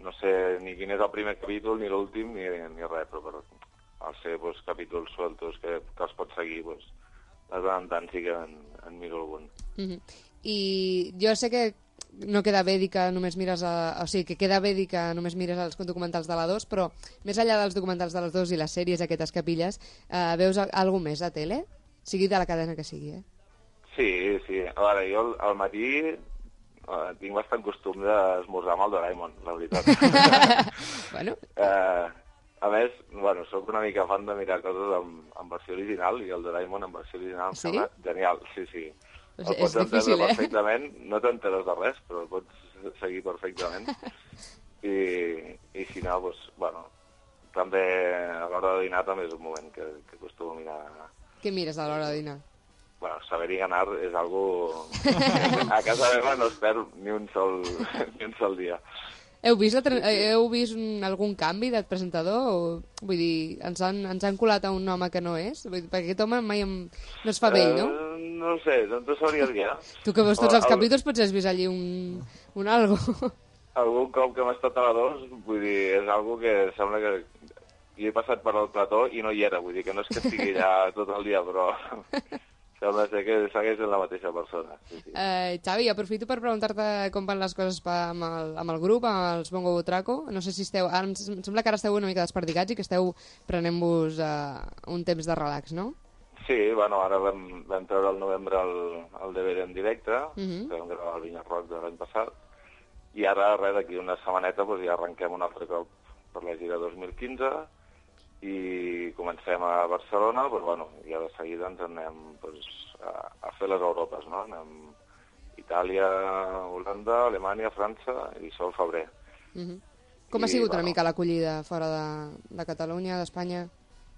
no sé ni quin és el primer capítol, ni l'últim, ni, ni res, però per, al ser pues, capítols sueltos que, que els pots seguir, pues, de tant tant sí que en, en miro algun. Mhm. I jo sé que no queda bé dir que només mires a... o sigui, que queda bé dir que només mires els documentals de la 2, però més enllà dels documentals de les 2 i les sèries aquestes que pilles, eh, veus alguna més a tele? Sigui de la cadena que sigui, eh? Sí, sí. A veure, jo al, matí eh, tinc bastant costum d'esmorzar amb el Doraemon, la veritat. bueno. Eh, a més, bueno, sóc una mica fan de mirar coses en, en versió original i el Doraemon en versió original Sí? sembla genial, sí, sí. O El sigui, pots és difícil, entendre eh? perfectament, no t'enteres de res, però el pots seguir perfectament. I, i si no, doncs, bueno, també a l'hora de dinar també és un moment que, que acostumo a mirar Què mires a l'hora de dinar? Bueno, saber i ganar és algo... A casa meva no es perd ni un sol, ni un sol dia. Heu vist, la, eh, heu vist un, algun canvi de presentador? O, vull dir, ens han, ens han colat a un home que no és? Vull dir, perquè aquest home mai em, no es fa vell, no? Eh, no ho sé, no t'ho sabria dir, eh? Tu que veus tots els capítols potser has vist allí un, un algo. Algun cop que hem estat a la 2, vull dir, és algo que sembla que jo he passat per al plató i no hi era, vull dir que no és que estigui allà tot el dia, però sembla ser que segueix en la mateixa persona. Sí, sí. Eh, Xavi, aprofito per preguntar-te com van les coses pa, amb, el, amb el grup, amb els Bongo Traco. No sé si esteu... Ara, em em sembla que ara esteu una mica desperdigats i que esteu prenent-vos eh, un temps de relax, no? Sí, bueno, ara vam, vam treure al novembre el, el DVD en directe, Mhm. que vam gravar al Vinya Rock de l'any passat, i ara, res, d'aquí una setmaneta, doncs, ja arrenquem un altre cop per la gira 2015, i comencem a Barcelona, però bueno, ja de seguida ens anem doncs, a, a fer les Europes, no? Anem a Itàlia, Holanda, Alemanya, França i sol febrer. Mhm. Com ha I, sigut una bueno. mica l'acollida fora de, de Catalunya, d'Espanya?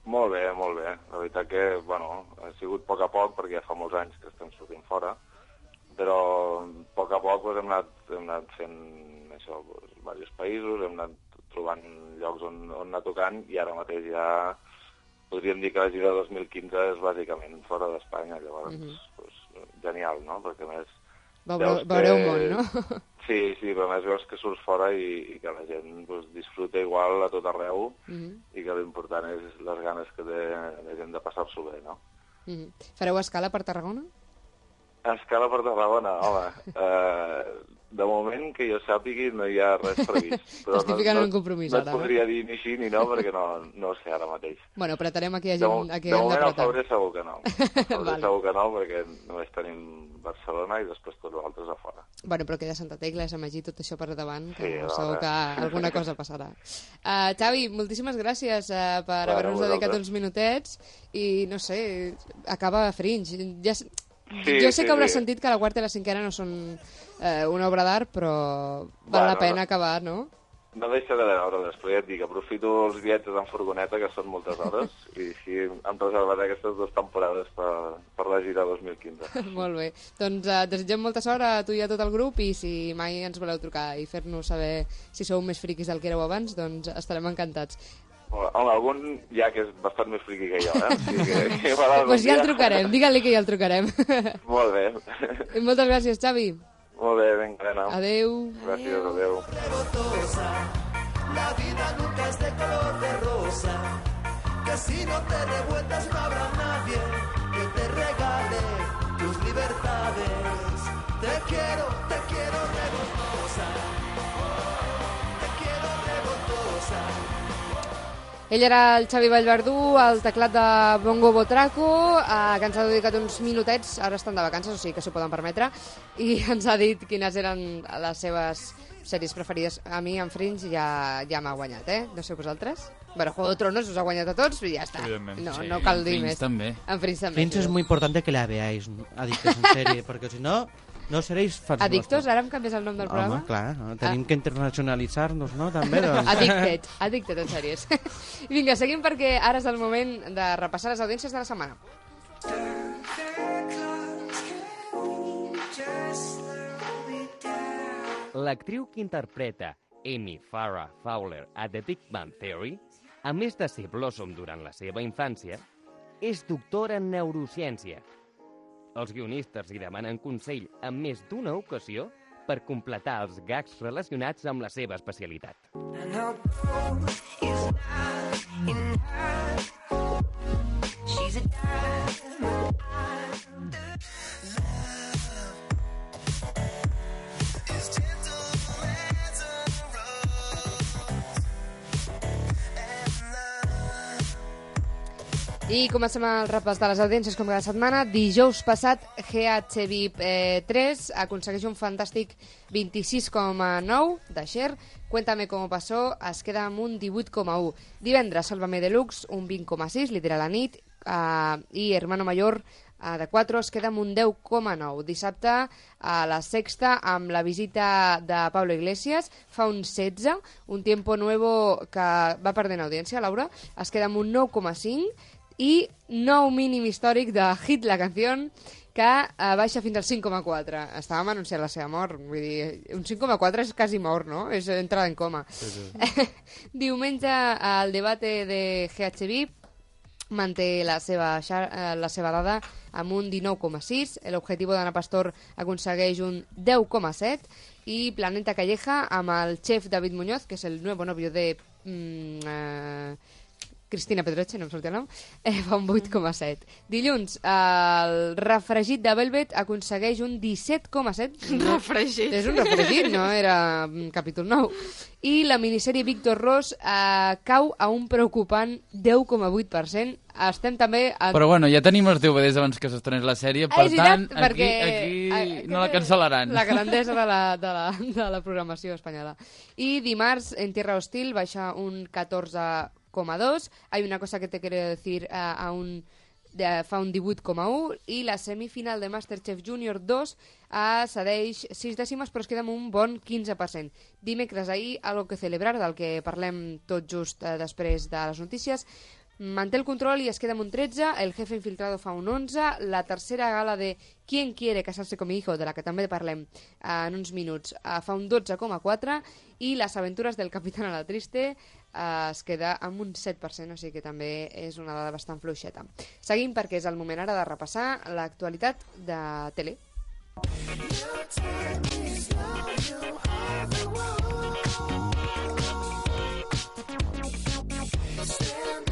Molt bé, molt bé. La veritat que, bueno, ha sigut a poc a poc, perquè ja fa molts anys que estem sortint fora, però a poc a poc doncs, hem, anat, hem anat fent això, doncs, diversos països, hem anat trobant llocs on, on anar tocant, i ara mateix ja podríem dir que la gira 2015 és bàsicament fora d'Espanya, llavors, Mhm. doncs, genial, no? Perquè a més... Veureu, que- món, no? Sí, sí, però més veus que surts fora i, i que la gent doncs, disfruta igual a tot arreu Mhm. i que l'important és les ganes que té la gent de passar-s'ho bé, no? Mhm. Fareu escala per Tarragona? Escala per Tarragona, home, eh, de moment que jo sàpigui no hi ha res previst. T'estic ficant no, en un compromís no, ara, No no? et podria dir ni sí ni no perquè no, no ho sé ara mateix. Bueno, apretarem aquí a De, gent, mo- a qui de moment al febrer segur que no. Al febrer Vale. segur que no perquè només tenim Barcelona i després tots els altres a fora. Bueno, però queda Santa Tecla, Sant Magí, tot això per davant, que Sí, segur que alguna cosa passarà. Uh, Xavi, moltíssimes gràcies uh, per Bueno, haver-nos dedicat uns minutets i, no sé, acaba Fringe. Ja, Sí, jo sé sí, que hauràs sí. sentit que la quarta i la cinquena no són uh, una obra d'art, però val la Bueno, pena no. acabar, no? No deixaré de veure-les, però ja et dic, aprofito els viatges en furgoneta, que són moltes hores, i així em reservaré aquestes dues temporades per, per la gira 2015. Molt bé. Doncs uh, desitgem molta sort a tu i a tot el grup i si mai ens voleu trucar i fer-nos saber si sou més friquis del que éreu abans, doncs estarem encantats. Home, algun ja que és bastant més friqui que jo, eh? O sigui que, Doncs pues ja el trucarem, digue-li que ja el trucarem. Molt bé. I moltes gràcies, Xavi. Molt bé, vinga, Anna. Adeu. Gràcies, adeu. La vida nunca es de color de rosa. Que si no te revueltas no habrá nadie que te regale tus libertades. Te quiero, te quiero revoltosa. Te quiero revoltosa. Ell era el Xavi Vallverdú, el teclat de Bongo Botraco, eh, que ens ha dedicat uns minutets, ara estan de vacances, o sigui que s'ho poden permetre, i ens ha dit quines eren les seves sèries preferides. A mi, en Fringe, ja, ja m'ha guanyat, eh? No sé vosaltres. Bueno, Juego de Tronos us ha guanyat a tots i ja està. No, Sí, no cal en dir Fringe més. també. En Fringe també. Fringe es muy importante que la veáis, adictos en serie, porque si no, no seréis fans Adictos? nuestros. Ara em canvies el nom del programa? Home, clar, no? tenim que internacionalitzar-nos, no? També, doncs. Addicted, addicted en sèries. Vinga, seguim perquè ara és el moment de repassar les audiències de la setmana. L'actriu que interpreta Amy Farrah Fowler a The Big Bang Theory A més de ser Blossom durant la seva infància, és doctora en neurociència. Els guionistes li demanen consell en més d'una ocasió per completar els gags relacionats amb la seva especialitat. She's a I comencem el repàs de les audiències com cada setmana. Dijous passat, GHVIP eh, 3 aconsegueix un fantàstic 26,9 de share. Cuéntame cómo pasó, es queda amb un 18,1. Divendres, Sálvame Deluxe, un 20,6, lidera la nit. Uh, I Hermano Mayor, uh, de 4, es queda amb un 10,9. Dissabte, a la sexta, amb la visita de Pablo Iglesias, fa un 16, un tiempo nuevo que va perdent audiència, Laura, es queda amb un 9,5 i nou mínim històric de Hit la canció que eh, baixa fins al 5,4. Estàvem anunciant la seva mort, vull dir, un 5,4 és quasi mort, no? És entrada en coma. Sí, sí. Diumenge el debate de GHB manté la seva, xar- eh, la seva dada amb un 19,6, l'objectiu d'Anna Pastor aconsegueix un 10,7 i Planeta Calleja amb el xef David Muñoz, que és el nuevo novio de mm, eh, Cristina Pedroche, no em sortia el nom, eh, fa un 8,7. Dilluns, el refregit de Velvet aconsegueix un 17,7. No, Refregit. És un refregit, no? Era mm, capítol 9. I la minissèrie Víctor Ross eh, cau a un preocupant 10,8%. Estem també... A... Però bueno, ja tenim els DVDs abans que s'estrenés la sèrie, per Ah, és veritat, tant, aquí, perquè, aquí eh, no la cancel·laran. La grandesa de la, de, la, de la programació espanyola. I dimarts, en Tierra Hostil, baixa un 14,2. Hay una cosa que te quiero decir eh, a un de, fa un 18,1 i la semifinal de Masterchef Junior 2 eh, cedeix 6 dècimes però es queda amb un bon 15%. Dimecres ahir, algo que celebrar, del que parlem tot just eh, després de les notícies, manté el control i es queda amb un 13, el jefe infiltrado fa un 11, la tercera gala de ¿Quién quiere casarse con mi hijo?, de la que també parlem eh, en uns minuts, eh, fa un 12,4 i les aventures del capitán a la triste eh, es queda amb un 7%, o sigui que també és una dada bastant fluixeta. Seguim perquè és el moment ara de repassar l'actualitat de tele. ¡Paco!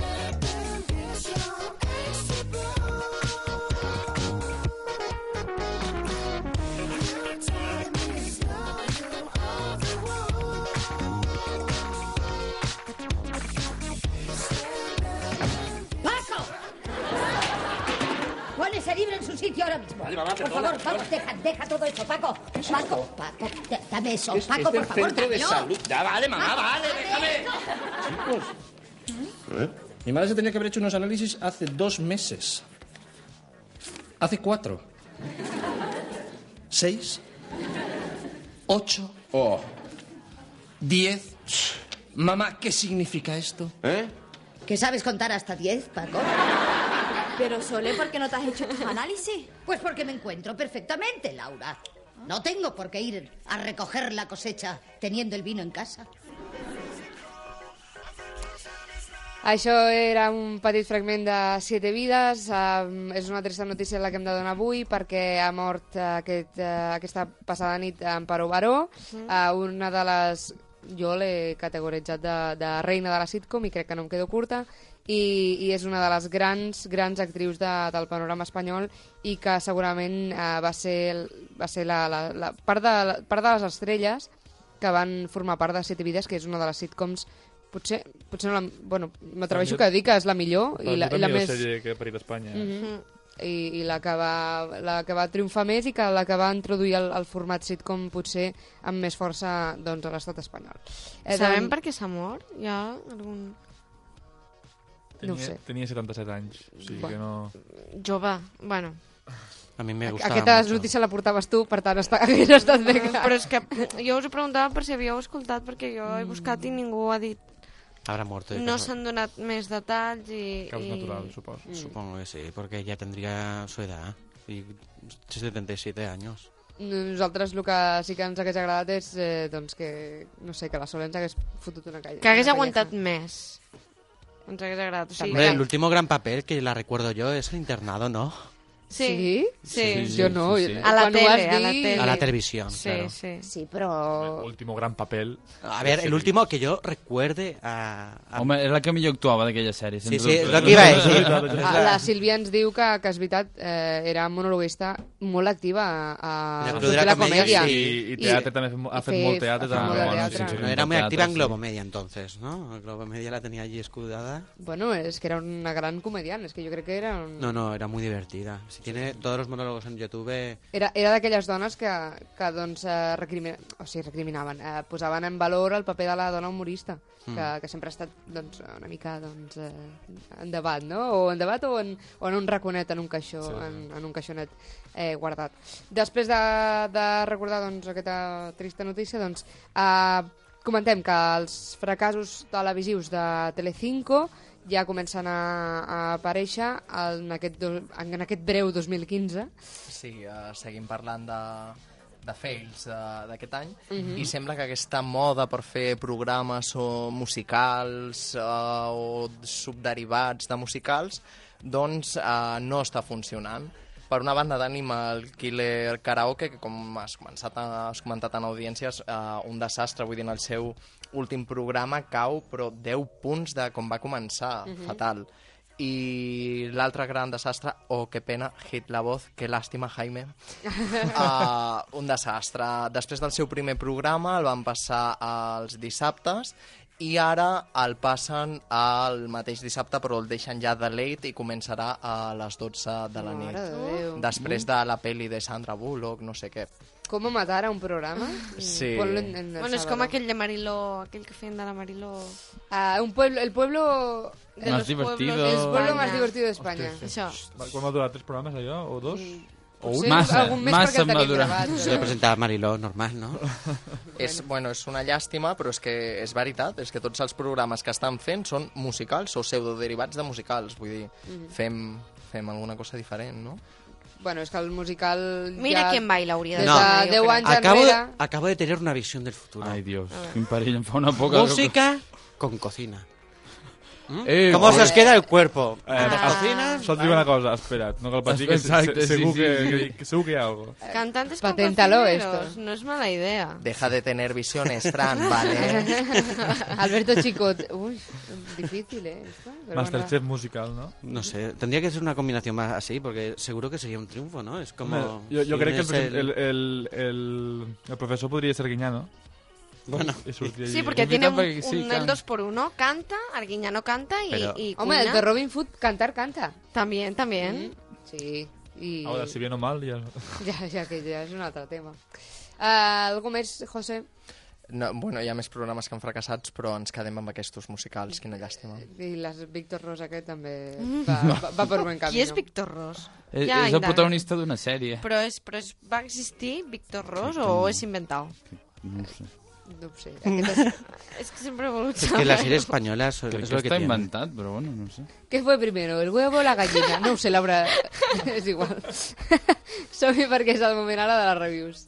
Pon ese libro en su sitio ahora mismo. Vale, mamá, por favor, vamos, deja, deja todo eso, Paco. Paco, Paco, da- dame eso. Es, Paco, es por favor, centro de salud. Ya, vale, mamá, Paco, vale, dame déjame. eso. Chicos. Mi madre se tenía que haber hecho unos análisis hace dos meses. Hace cuatro. Seis. Ocho. Oh. Diez. Mamá, ¿qué significa esto? ¿Eh? ¿Que sabes contar hasta 10, Paco? Pero Sole, ¿por qué no te has hecho tus análisis? Pues porque me encuentro perfectamente, Laura. No tengo por qué ir a recoger la cosecha teniendo el vino en casa. Això era un petit fragment de Siete vides. Um, és una trista notícia la que hem de donar avui perquè ha mort uh, aquest, uh, aquesta passada nit Amparo Baró, uh, una de les... Jo l'he categoritzat de, de reina de la sitcom i crec que no em quedo curta i, i és una de les grans, grans actrius de, del panorama espanyol i que segurament uh, va ser, va ser la, la, la part, de, la, part de les estrelles que van formar part de Siete vides, que és una de les sitcoms potser, potser no la... Bueno, m'atreveixo que dir que és la millor i la, i la millor més... sèrie que ha parit Espanya. Mhm. I, i la, que va, la que va triomfar més i que la que va introduir el, el format sitcom potser amb més força doncs, a l'estat espanyol. Eh, Sabem doncs- per què s'ha mort? Hi ha algun... No Tenia, sé. tenia 77 anys, o sigui que no... Jove, bueno... A mi me Aqu- gustava Aquesta mucho. notícia la portaves tu, per tant està, hagués estat bé. que- Però és que jo us ho preguntava per si havíeu escoltat, perquè jo he buscat i ningú ha dit... Habrá muerto. de No s'han donat més detalls i... i... supongo. Supongo que sí, porque ya tendría su edad. Y 77 años. Nosaltres el que sí que ens hagués agradat és eh, doncs que, no sé, que la Sol ens hagués fotut una calla. Que hagués aguantat calleja. més. Hombre, el último gran papel que la recuerdo yo es el internado, ¿no? Sí. Sí. Jo no. sí, sí. A la tele, a la tele. A la televisión, Sí, claro. sí. Sí, però... Último gran papel. A ver, el último que yo recuerde a... a- Home, és la que millor actuava d'aquella sèrie. Sí, sí, és el que iba a la Sílvia ens diu que, que és veritat, eh, era monologuista molt activa a, a, el la la comèdia. Comedia, I, i teatre també ha fet, fet molt teatre. fet molt teatre. sí, sí, sí. No, era muy teatro, activa en sí. Globomedia entonces, ¿no? Globomedia la tenía allí escudada. Bueno, és que era una gran comediant, és que jo crec que era... Un... No, no, era muy divertida. Si tiene todos los monólogos en YouTube... Era, era d'aquelles dones que, que doncs, eh, recrimina... o sigui, recriminaven, eh, posaven en valor el paper de la dona humorista, Mm. que, que sempre ha estat doncs, una mica doncs, eh, en debat, no? O en debat o en, o en un raconet, en un caixó, sí. en, en un caixonet eh, guardat. Després de, de recordar doncs, aquesta trista notícia, doncs, eh, comentem que els fracassos televisius de Telecinco ja comencen a, a aparèixer en aquest, do, en aquest breu 2015. Sí, uh, seguim parlant de, de fails uh, d'aquest any Mhm. i sembla que aquesta moda per fer programes o musicals uh, o subderivats de musicals doncs uh, no està funcionant. Per una banda tenim el Killer Karaoke, que com has, començat a, has comentat en audiències, uh, un desastre, vull dir, en el seu últim programa cau, però 10 punts de com va començar, Mhm. fatal. I l'altre gran desastre, oh, que pena, Hit la voz, que làstima, Jaime. Uh, un desastre. Després del seu primer programa el van passar als dissabtes i ara el passen al mateix dissabte però el deixen ja de late i començarà a les 12 de la Mare nit. Déu. Després de la peli de Sandra Bullock, no sé què. Com matar a un programa? Sí. Ponlo en, en el Bueno, és com Sábado. aquell de Mariló, aquell que feien de la Mariló... Ah, un pueblo, el pueblo... De Más los divertido. pueblos de El pueblo España. más divertido de España. Això. Quan va durar tres programes, allò? O dos? O Potser un? Massa, algun més massa perquè el tenim durar. gravat. Se le presentaba Mariló, normal, ¿no? És, bueno, és una llàstima, però és que és veritat, és que tots els programes que estan fent són musicals o pseudoderivats de musicals, vull dir, Mhm. fem, fem alguna cosa diferent, no? Bueno, és que el musical... Mira ja... quién baila, hauria de Des No. de 10 anys Acabo, enrere... acabo de tener una visión del futuro. Ai, Dios, quin perill, em fa una poca... Música con cocina. ¿Mm? Eh, ¿Cómo joder. se os queda el cuerpo? Eh, ¿Las ah, cocinas? Sol et dic una cosa, espera't, no cal patir, que se- Exacte, se- segur, sí, que, sí. que, que, segur que hi ha algo. Cantantes con Paténtalo esto. no es mala idea. Deja de tener visiones, Fran, ¿vale? Alberto Chicot. Uy, difícil, ¿eh? Masterchef musical, ¿no? No sé, tendría que ser una combinación más así, porque seguro que sería un triunfo, ¿no? Es como... Jo, jo si crec que el, el, el, el, el professor podria ser Guiñano. Bueno. Sí, porque Es tiene un, sí, un- can- el 2 por 1 canta, Arguiñano canta y, Pero- y Hombre, el de Robin Hood cantar canta. También, también. Sí, i... Ahora, si bien o mal, ja... Ja, ja que ja és un altre tema. Uh, algú més, José? No, bueno, hi ha més programes que han fracassats, però ens quedem amb aquests musicals, quina llàstima. I les Víctor Rosa, aquest també Mm. va, va, va per buen camí. Qui és Víctor Ros? És, Ja, és el protagonista d'una sèrie. Però, és, però és, va existir Víctor Ros o és inventat? No ho sé. No ho sé. Aquest és... És que sempre he volut Es que saber. las series españolas es Crec lo que que està inventat, però bueno, no sé. Què fue primero, el huevo o la gallina? No ho sé, Laura. és igual. Som-hi perquè és el moment ara de les reviews.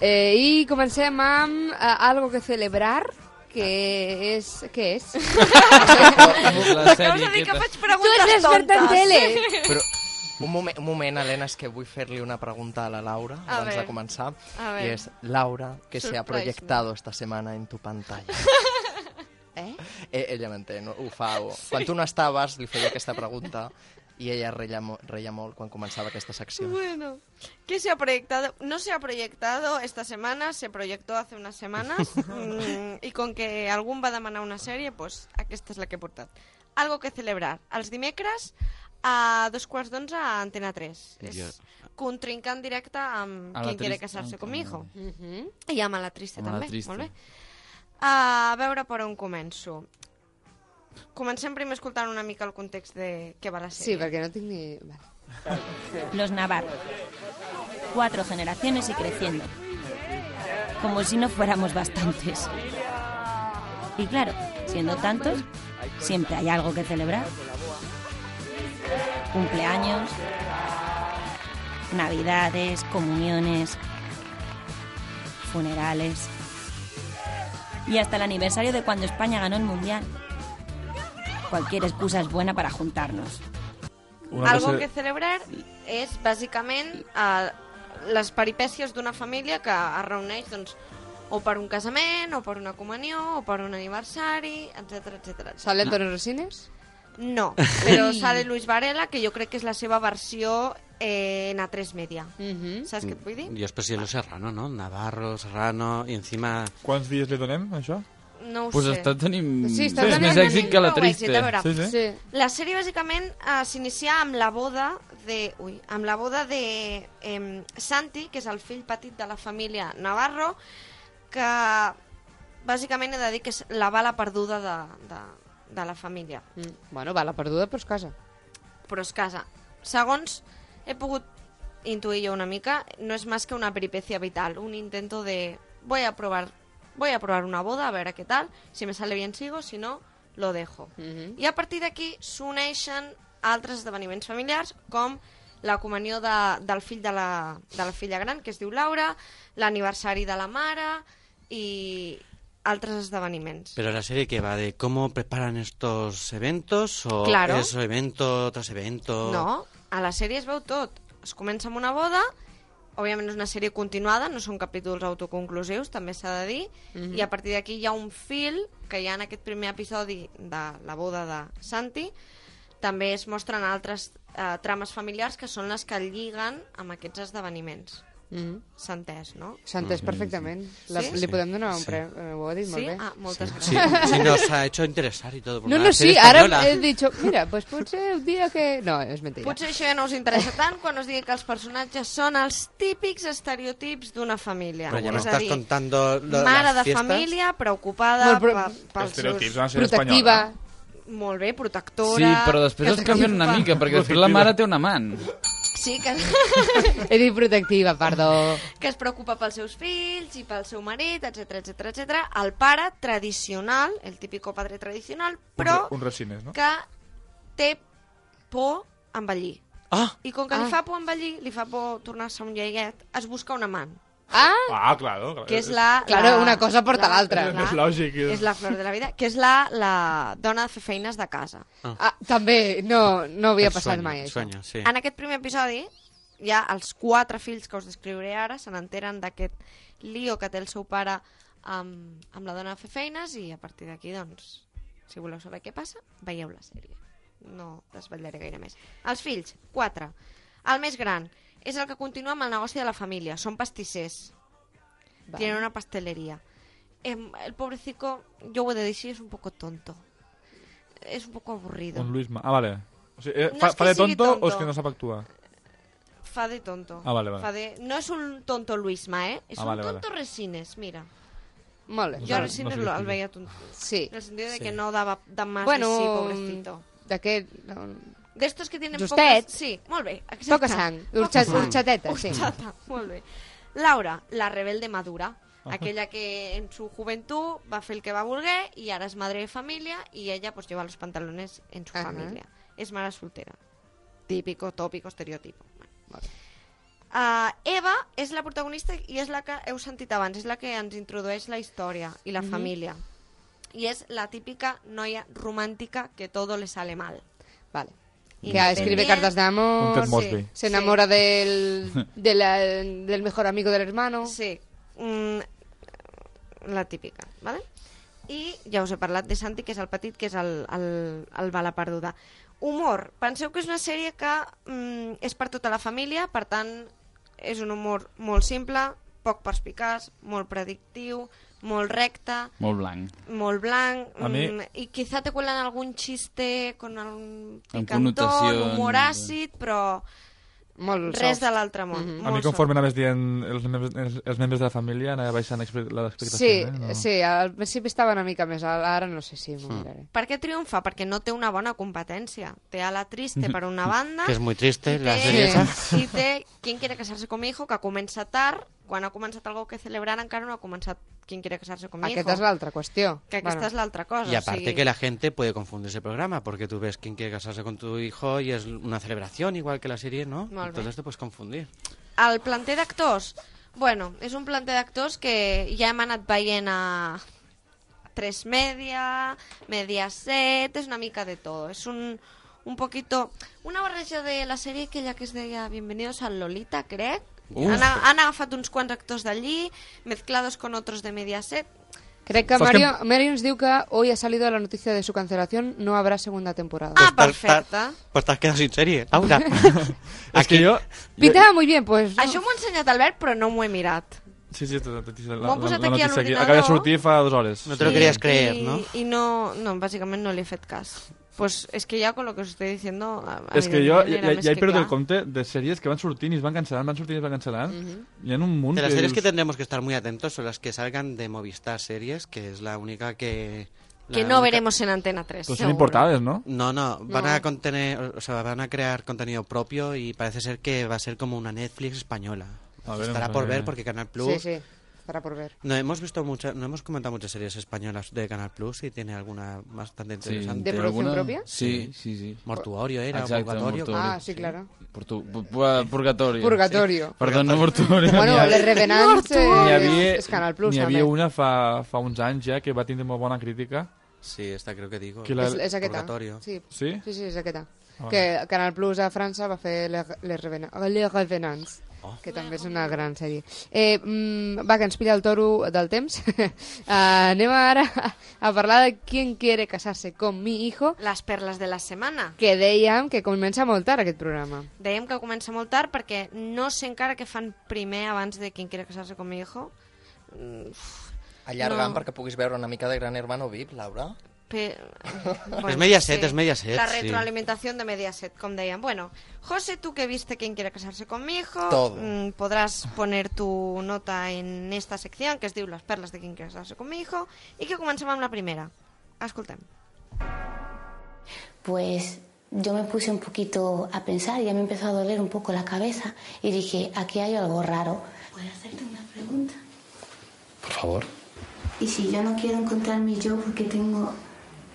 Eh, I comencem amb eh, algo que celebrar, que és... Què és? La de dir que faig Tu preguntes ets l'experta en tontes. tele! Però un moment, un moment, Helena, és que vull fer-li una pregunta a la Laura A abans ver. de començar. A Y ver. es, Laura, ¿qué se ha Surprise proyectado esta semana en tu pantalla? Eh? Eh, ella m'entén, ho fa. O... Quan tu no estaves, li feia aquesta pregunta i ella reia, mo reia molt quan començava aquesta secció. Bueno, ¿qué se ha proyectado? No se ha proyectado esta semana, se proyectó hace unas semanas mm, y con que algún va a demanar una sèrie, pues aquesta és la que he portat. Algo que celebrar. Els dimecres a dos quarts d'onze a Antena 3. És Dios. contrincant directe amb A Quien quiere casarse con mi hijo. Uh -huh. I amb la triste Amb la també, triste. molt bé. A veure per on començo. Comencem primer escoltant una mica el context de què va la Sí, sèrie. perquè no tinc ni... Vale. Los Navarro. Cuatro generaciones y creciendo. Como si no fuéramos bastantes. Y claro, siendo tantos, siempre hay algo que celebrar. Cumpleaños, navidades, comuniones, funerales. Y hasta el aniversario de cuando España ganó el Mundial. Cualquier excusa es buena para juntarnos. Una Algo cosa- que celebrar és, bàsicament, eh, les peripècies d'una família que es reuneix, doncs, o per un casament, o per una comunió, o per un aniversari, etc etc. ¿Sale Antonio Resines? No, però sale Luis Varela, que jo crec que és la seva versió eh, en A3 Media. Saps què et vull dir? Sí, los Serrano, ¿no? Navarro, Serrano, y encima... Quants dies li donem, això? No ho Pues sé. està tenint Sí, està és tenint més èxit que la prou èxit, triste. a veure, Sí, sí. Sí. La sèrie bàsicament eh, s'inicia amb la boda de, ui, amb la boda de eh, Santi, que és el fill petit de la família Navarro, que bàsicament he de dir que és la bala perduda de, de, de la família. Mm. Bueno, va la perduda, però es casa. Però es casa. Segons he pogut intuir jo una mica, no és més que una peripecia vital, un intento de voy a probar voy a probar una boda, a veure què tal, si me sale bien sigo, si no, lo dejo. I a partir d'aquí s'uneixen altres esdeveniments familiars, com la comunió de, del fill de la, de la filla gran, que es diu Laura, l'aniversari de la mare i altres esdeveniments. Pero la serie que va de cómo preparan estos eventos o Claro. es evento tras evento. No, a la sèrie es veu tot. Es comença amb una boda, òbviament és una sèrie continuada, no són capítols autoconclusius, també s'ha de dir, Mhm. i a partir d'aquí hi ha un fil que hi ha en aquest primer episodi de la boda de Santi, també es mostren altres eh, trames familiars que són les que lliguen amb aquests esdeveniments. Mm. S'ha entès, no? S'ha entès perfectament. La, Sí? Li podem donar un Sí. premi. Eh, Ho ha dit molt Sí? bé. Ah, moltes Sí, gràcies. sí, nos ha hecho interesar y todo. por No, no, sí, ara he dicho, mira, pues potser un dia que... No, és mentira. Potser això ja no us interessa tant quan us digui que els personatges són els típics estereotips d'una família. Pero ya me És a estás dir, contando lo- mare de fiestas. família, preocupada Molt pro- per, pels Estereotips, seus... Protectiva. espanyola. Molt bé, protectora... Sí, però després es canvien una mica, perquè després la mare té un amant. Sí, que, He dit protectiva, perdó. que es preocupa pels seus fills i pel seu marit, etc etc etc. El pare tradicional, el típico padre tradicional, però Un, re- un resines, no? que té por a envellir. Ah, I com que Ah. li fa por envellir, li fa por tornar-se un lleguet, es busca un amant. Ah, Ah, claro. claro. que és la... Claro, la, una cosa porta l'altra. la- És lògic. És la flor de la vida, que és la, la dona de fer feines de casa. ah, també, no, no havia el passat sueño, mai, sueño, sí. En aquest primer episodi, ja els quatre fills que us descriuré ara se n'enteren d'aquest lío que té el seu pare amb, amb la dona de fer feines i a partir d'aquí, doncs, si voleu saber què passa, veieu la sèrie. No desvetllaré gaire més. Els fills, quatre. El més gran és el que continua amb el negoci de la família. Són pastissers. Vale. Tienen una pastelería. Em, el pobrecito, yo voy a decir, es un poco tonto. Es un poco aburrido. Un Luisma. Ah, vale. O sigui, eh, No fa, fa de tonto, tonto. o és que no sap actuar? Fa de tonto. Ah, vale, vale. Fa de... No és un tonto Luisma, eh? És Ah, un vale, vale. tonto Resines, mira. Molt bé. Jo a no Resines lo- què el veia tonto. Sí. En el sentido de Sí. que no daba da más Bueno, de sí, pobrecito. D'aquest... No, De estos que tienen Justet. pocas... Sí, molt bé. Exacte. Toca sang. Poca sang. urxateta, sí. Urxata, molt bé. Laura, la rebelde madura. Aquella que en su juventud va fer el que va voler y ahora es madre de familia y ella pues lleva los pantalones en su Ajá. familia. Es mare soltera. Típico, tópico, estereotipo. Vale. Uh, Eva és la protagonista i és la que heu sentit abans, és la que ens introdueix la història i la Mhm. família. I és la típica noia romàntica que todo le sale mal. Vale. Que escribe cartas de amor, Mosby. se enamora del, de la- del mejor amigo del hermano. Sí, mm, la típica, ¿vale? I ja us he parlat de Santi, que és el petit, que és el, el, el bala perduda. Humor. Penseu que és una sèrie que mm, és per tota la família, per tant, és un humor molt simple, poc perspicaç, molt predictiu, molt recte, Molt blanc. molt blanc, A mi- mm, i quizá te cuelan algún chiste con picantón, connotacions humor àcid, però Molt res soft. de l'altre món. Mhm. A mi Molt conforme anaves dient els membres, els, els membres de la família anava baixant l'expe- l'expectació. Sí, eh? no? sí, al principi estava una mica més alt, ara no sé si m'ho Mm. miraré. Per què triomfa? Perquè no té una bona competència. Té a la Triste per una banda... Que es muy triste, la esa. I té Quien quiere casarse con mi hijo, que comença tard. Quan ha començat algo que celebrar encara no ha començat Quien quiere casarse con mi hijo. Aquesta és l'altra qüestió. Que aquesta Bueno. és l'altra cosa. Y o aparte sigui, que la gente puede confundir ese programa, porque tú ves quién quiere casarse con tu hijo y es una celebración igual que la serie, ¿no? Molt bé. Entonces te puedes confundir. El planter d'actors, bueno, és un planter d'actors que ja hem anat veient a 3 Media, Mediaset, és una mica de todo. És un, un poquito... Una barreja de la sèrie aquella que es deia Bienvenidos al Lolita, crec. Uf. Han, han agafat uns quants actors d'allí, mezclados con otros de Mediaset. Crec que Mario, Mario ens diu que hoy ha salido la noticia de su cancelación, no habrá segunda temporada. Ah, perfecte. Pues te has quedado sin serie, Laura. Es que yo... Pintava muy bien, pues... no. Això m'ho ha ensenyat Albert, però no m'ho he mirat. Sí, sí, la, la, la aquí a notícia l'ordinador. Acaba de sortir fa dues hores. No te lo querías creer, I, ¿no? I no, no, bàsicament no li he fet cas. Pues es que ya con lo que os estoy diciendo... És que jo ja, ja, ja he que perdut el compte de sèries que van sortint i es van cancel·lant, van sortint i es van cancel·lant. Hi ha un munt De las series que tendremos que estar muy atentos son las que salgan de Movistar Series, que es la única que... Que la no única- veremos en Antena 3, Pues son importadas, ¿no? No, no, van No. a contener, o sea, van a crear contenido propio y parece ser que va a ser como una Netflix española. A ver, Estará por ver. ver porque Canal Plus. Sí, sí, estará por ver. No hemos visto muchas, no hemos comentado muchas series españolas de Canal Plus y tiene alguna bastante interesante. ¿De producción propia? Sí, sí, sí. Mortuorio era, Exacte, Purgatorio. Mortuorio. Ah, sí, claro. Portu pu- purgatorio. Purgatorio. Sí. Perdó, no Mortuorio. Bueno, N'hi ha- Les Revenants eh, havia, és Canal Plus, n'hi havia també. una fa, fa uns anys ja que va tindre molt bona crítica. Sí, esta creo que digo. Que la- És, és aquesta. Purgatorio. Sí. Sí? Sí, sí, és aquesta. Ah, que Canal Plus a França va fer Les, les, Revena, les Revenants, Oh. que també és una gran sèrie. Eh, mm, va, que ens pilla el toro del temps. uh, anem ara a parlar de Quién quiere casarse con mi hijo, Les perles de la setmana. que dèiem que comença molt tard aquest programa. Dèiem que comença molt tard perquè no sé encara què fan primer abans de Quien quiere casarse con mi hijo. Mm, Allargant No. perquè puguis veure una mica de Gran Hermano VIP, Laura. Pe... Es Mediaset, es Mediaset, La sí. retroalimentación de Mediaset, como decían. Bueno, José, tú que viste quién quiere casarse con mi hijo, Todo. mm, podrás poner tu nota en esta sección, que es diu Las perlas de quién quiere casarse con mi hijo, y que comencem amb la primera. Escoltem. Pues yo me puse un poquito a pensar, ya me empezó a doler un poco la cabeza y dije, aquí hay algo raro. ¿Puedo hacerte una pregunta? Por favor. ¿Y si yo no quiero encontrar mi yo porque tengo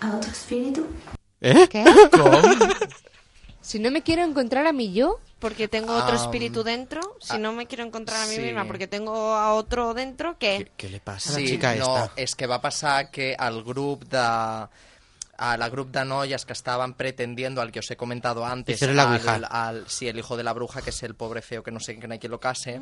a otro espíritu? ¿Eh? ¿Qué? Si no me quiero encontrar a mi yo... Porque tengo otro Am, espíritu dentro, si no me quiero encontrar a mí sí. misma porque tengo a otro dentro, ¿qué? ¿Qué le pasa a la Sí, chica no, esta? és que va passar que el grup de a la grup de noies que estaven pretendiendo al que os he comentado antes, al, ouija. al- sí, el hijo de la bruja, que és el pobre feo que no sé que no hay quien lo case,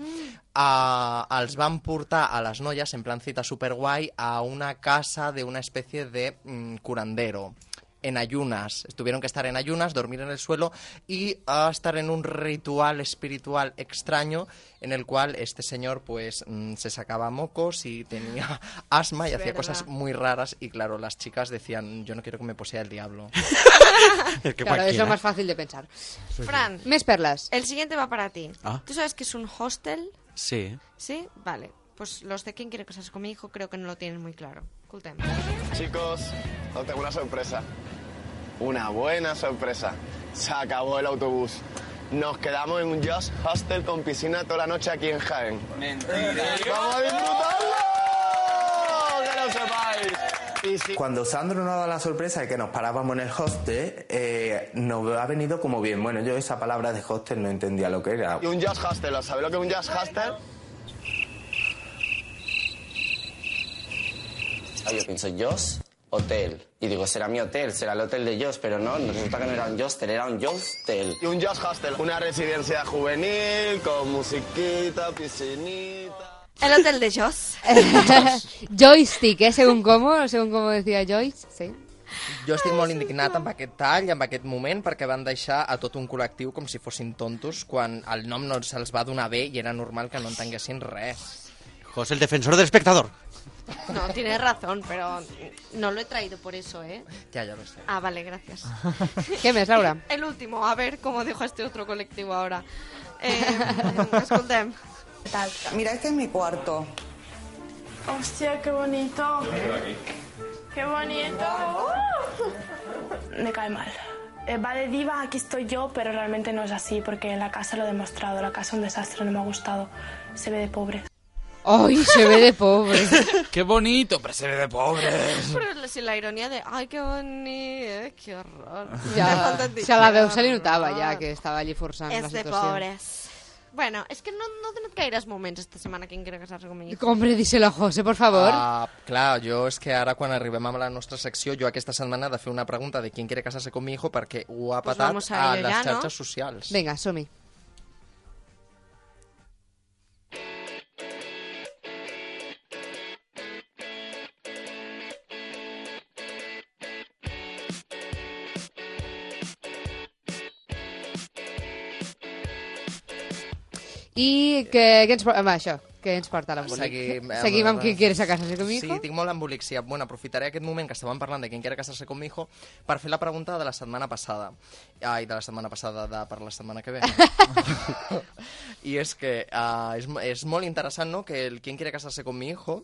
a, els van portar a les noies en plan cita superguay a una casa de una especie de mm, curandero en ayunas, tuvieron que estar en ayunas, dormir en el suelo y a estar en un ritual espiritual extraño en el cual este señor pues mm, se sacaba mocos y tenía asma y Es hacía verdad. cosas muy raras y claro, las chicas decían, yo no quiero que me posea el diablo. Es que Claro, es lo más fácil de pensar. Fran, Més perles. el siguiente va para ti. Ah. ¿Tú sabes que es un hostel? Sí. ¿Sí? Vale. Pues los de quién quiere casarse con mi hijo creo que no lo tienen muy claro. Escoltem. Chicos, os tengo una sorpresa. Una buena sorpresa. Se acabó el autobús. Nos quedamos en un Just Hostel con piscina toda la noche aquí en Jaén. ¡Mentira! ¡Vamos a disfrutarlo! ¡Que lo sepáis! Cuando Sandro nos ha dado la sorpresa de que nos parábamos en el hostel, eh, nos ha venido como bien. Bueno, yo esa palabra de hostel no entendía lo que era. Y un Just Hostel, ¿os sabéis lo que es un Just Hostel? Ah, yo pienso, Joss, hotel. Y digo, será mi hotel, será el hotel de Joss, pero no, resulta que no era un hostel, era un hostel. Y un Just Hostel, una residencia juvenil con musiquita, piscinita... El hotel de Joss. Joystick, ¿eh? Según cómo, según cómo decía Joyce, sí. Jo estic molt indignat amb aquest tall, amb aquest moment, perquè van deixar a tot un col·lectiu com si fossin tontos, quan el nom no se'ls va donar bé i era normal que no entenguessin res. José, el defensor del espectador. No, tienes razón, pero no lo he traído por eso, ¿eh? Ya, ya lo sé. Ah, vale, gracias. Què més, Laura? El último, a ver cómo dejo a este otro colectivo ahora. Eh, escoltem. Mira, este es mi cuarto. Hostia, qué bonito. Qué bonito. Me cae mal. Eh, va de diva, aquí estoy yo, pero realmente no es así, porque en la casa lo he demostrado. La casa es un desastre, no me ha gustado. Se ve de pobre. Ai, se ve de pobre. Qué bonito, pero se ve de pobres. Però si la ironia de ay, qué bonito, eh, qué horror. Ja, se la veu se li notava ja que estava allí forçant la Es de pobres. Bueno, es que no, no he tenido gaires moments esta setmana que quiere casar-se con mi hijo. Hombre, díselo a José, por favor. Ah, clar, jo és que ara quan arribem a la nostra secció, jo aquesta setmana he de fer una pregunta de qui quiere casarse con mi hijo perquè ho ha Pues patat a a, les ya, ¿no? xarxes socials. Vinga, som-hi. I què, què ens porta... Home, això, què ens porta l'embolic? Seguim, eh, Seguim amb qui quieres casarse con mi Sí, hijo? tinc molt embolic. Sí, bueno, aprofitaré aquest moment que estàvem parlant de qui quiere casarse con mi hijo per fer la pregunta de la setmana passada. Ai, de la setmana passada, de, per la setmana que ve. I és que uh, és, és molt interessant, no?, que el Quien quiere casarse con mi hijo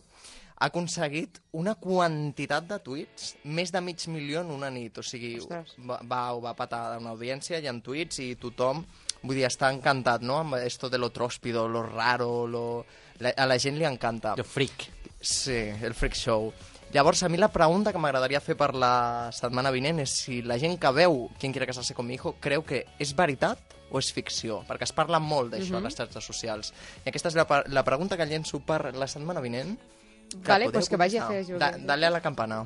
ha aconseguit una quantitat de tuits, més de mig milió en una nit. O sigui, Ostres. va, va, va patar una audiència i en tuits i tothom, vull dir, està encantat, no?, amb esto de lo tróspido, lo raro, lo... La, a la gent li encanta. El freak. Sí, el freak show. Llavors, a mi la pregunta que m'agradaria fer per la setmana vinent és si la gent que veu Quien quiere casarse con mi hijo creu que és veritat o és ficció, perquè es parla molt d'això Mhm. a les xarxes socials. I aquesta és la, la pregunta que llenço per la setmana vinent. Vale, podeu pues que vagi a fer. Da, dale a la campana.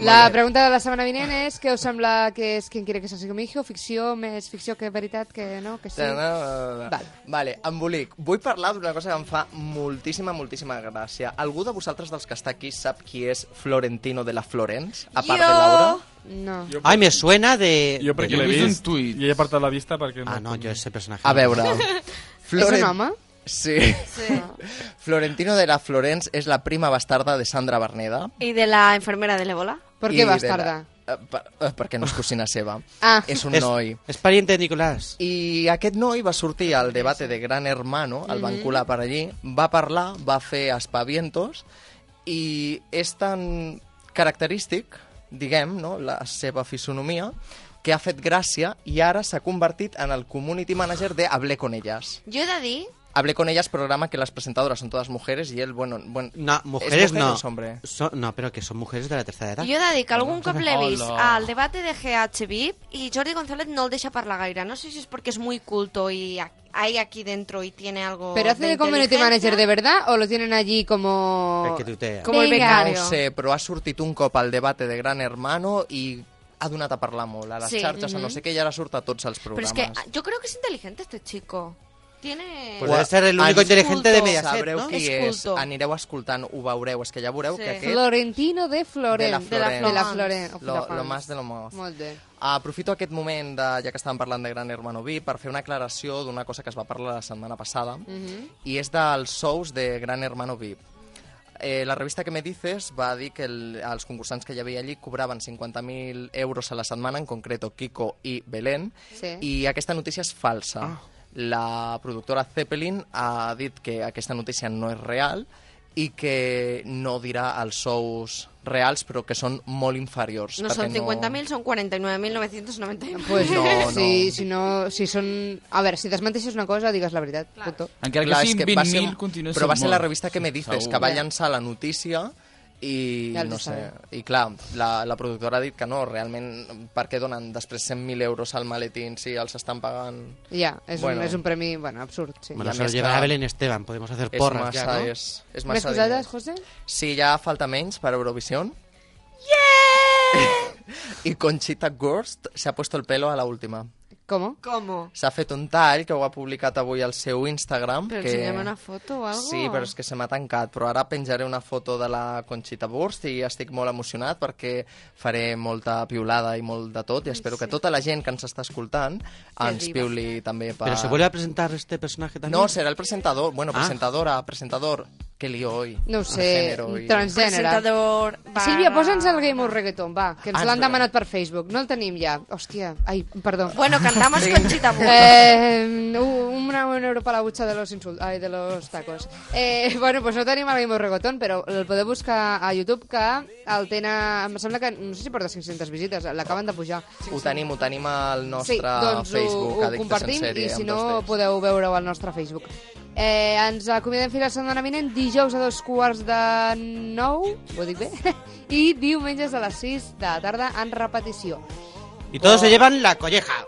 La pregunta de la setmana vinent és què us sembla que és Quien quiere casarse con mi hijo? Ficció, més ficció que veritat, que no, que sí? Vale. vale, embolic. Vull parlar d'una cosa que em fa moltíssima, moltíssima gràcia. Algú de vosaltres dels que està aquí sap qui és Florentino de la Florence? A part de Laura? No. Ay, me suena de... Jo perquè l'he vist i he apartat la vista perquè... Ah, no, jo ese personaje... A veure... És un home? Sí. Florentino de la Florence és la prima bastarda de Sandra Berneda. ¿Y de la enfermera del ébola? ¿Por I qué de la- bastarda? eh, per, eh, perquè no és cosina seva. Ah. És un És- noi. És pariente de Nicolás. I aquest noi va sortir al debate de Gran Hermano, el van Mhm. colar per allí, va parlar, va fer aspavientos, i és tan característic, diguem, no, la seva fisonomia, que ha fet gràcia i ara s'ha convertit en el community manager de Hablé con ellas. Yo he de dir Hablé con ellas, programa que las presentadoras son todas mujeres y él, bueno... bueno No, ¿es mujeres mujer o no. es hombre? Son- no, pero que son mujeres de la tercera edad. Jo de que algun cop l'he vist al debate de GH VIP i Jordi González no el deja parlar gaire. No sé si es porque es muy culto y hay aquí dentro y tiene algo ¿Pero hace de community inteligencia. manager de verdad o lo tienen allí como... El que tutea. Como el becario. No sé, però ha sortit un cop al debate de Gran Hermano i ha donat a parlar molt a les Sí. xarxes, a no Mhm. sé què, i ara surt a tots els Pero programes. es que ah, yo creo que es inteligente este chico. Tiene... Pues debe ser el único És inteligente de. Mediaset, Sabreu no? qui És anireu escoltant, ho veureu, és que ja veureu Sí. que aquest... Florentino de Florent. De la Florent. De la Florent. Lo, lo más de lo más. Molt bé. Aprofito aquest moment, de, ja que estàvem parlant de Gran Hermano VIP, per fer una aclaració d'una cosa que es va parlar la setmana passada, Mhm. i és dels sous de Gran Hermano VIP. Eh, la revista que me dices va dir que el, els concursants que hi havia allí cobraven 50.000 euros a la setmana, en concreto Kiko i Belén, Sí. i aquesta notícia és falsa. Ah. La productora Zeppelin ha dit que aquesta notícia no és real i que no dirà els sous reals, però que són molt inferiors. No son 50.000, son 49.991. Pues No, no. Si, si no, si són... A veure, si desmenteixes una cosa, digues la veritat. Punto. Encara que Clar, siguin és que va ser- 20.000, continua Però va ser la revista que me dices, Segur. que va llançar la notícia i Ja no sé, sabem. i clar, la, la productora ha dit que no, realment, per què donen després 100.000 euros al maletín si els estan pagant... Ja, és, Bueno. un, és un premi, bueno, absurd, sí. Bueno, a se lo més llevará que Belén Esteban. Podemos hacer és porras massa, ya, ¿no? És, és Més massa cosades, diners. José? Sí, ja falta menys per Eurovisión. Yeah! y Conchita Wurst se ha puesto el pelo a la última. ¿Cómo? ¿Cómo? S'ha fet un tall que ho ha publicat avui al seu Instagram. Pero que... enséñame una foto o algo. Sí, però és que se m'ha tancat. Però ara penjaré una foto de la Conchita Wurst i estic molt emocionat perquè faré molta piulada i molt de tot i espero que tota la gent que ens està escoltant ens diva. piuli també per... Pero se vuelve a presentar este personaje también. No, serà el presentador, bueno, Ah. presentadora, presentador, Que lío hoy. No ho sé, transgènere. Presentador, va. Sílvia, posa'ns el Game of Reggaeton, va, que ens Ah, l'han demanat per Facebook. No el tenim ja. Hòstia, ai, perdó. Bueno, cantamos Conchita Wurst. Eh, un, una, un euro para la butxa de los insult... Ai, de los tacos. Eh, bueno, pues no tenim el of Reggaeton, però el podeu buscar a YouTube, que el tenen... Em sembla que, no sé si porta 500 visites, l'acaben de pujar. Ho tenim, ho tenim al nostre sí, doncs Facebook, ho, ho compartim sèrie, i si no podeu veure-ho al nostre Facebook. Eh, ens acomiadem fins la setmana vinent, dijous a dos quarts de nou, ho dic bé? I diumenges a les 6 de la tarda en repetició. Y todos se oh. llevan la colleja.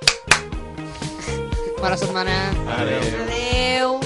Para semana. Adeu. Adeu.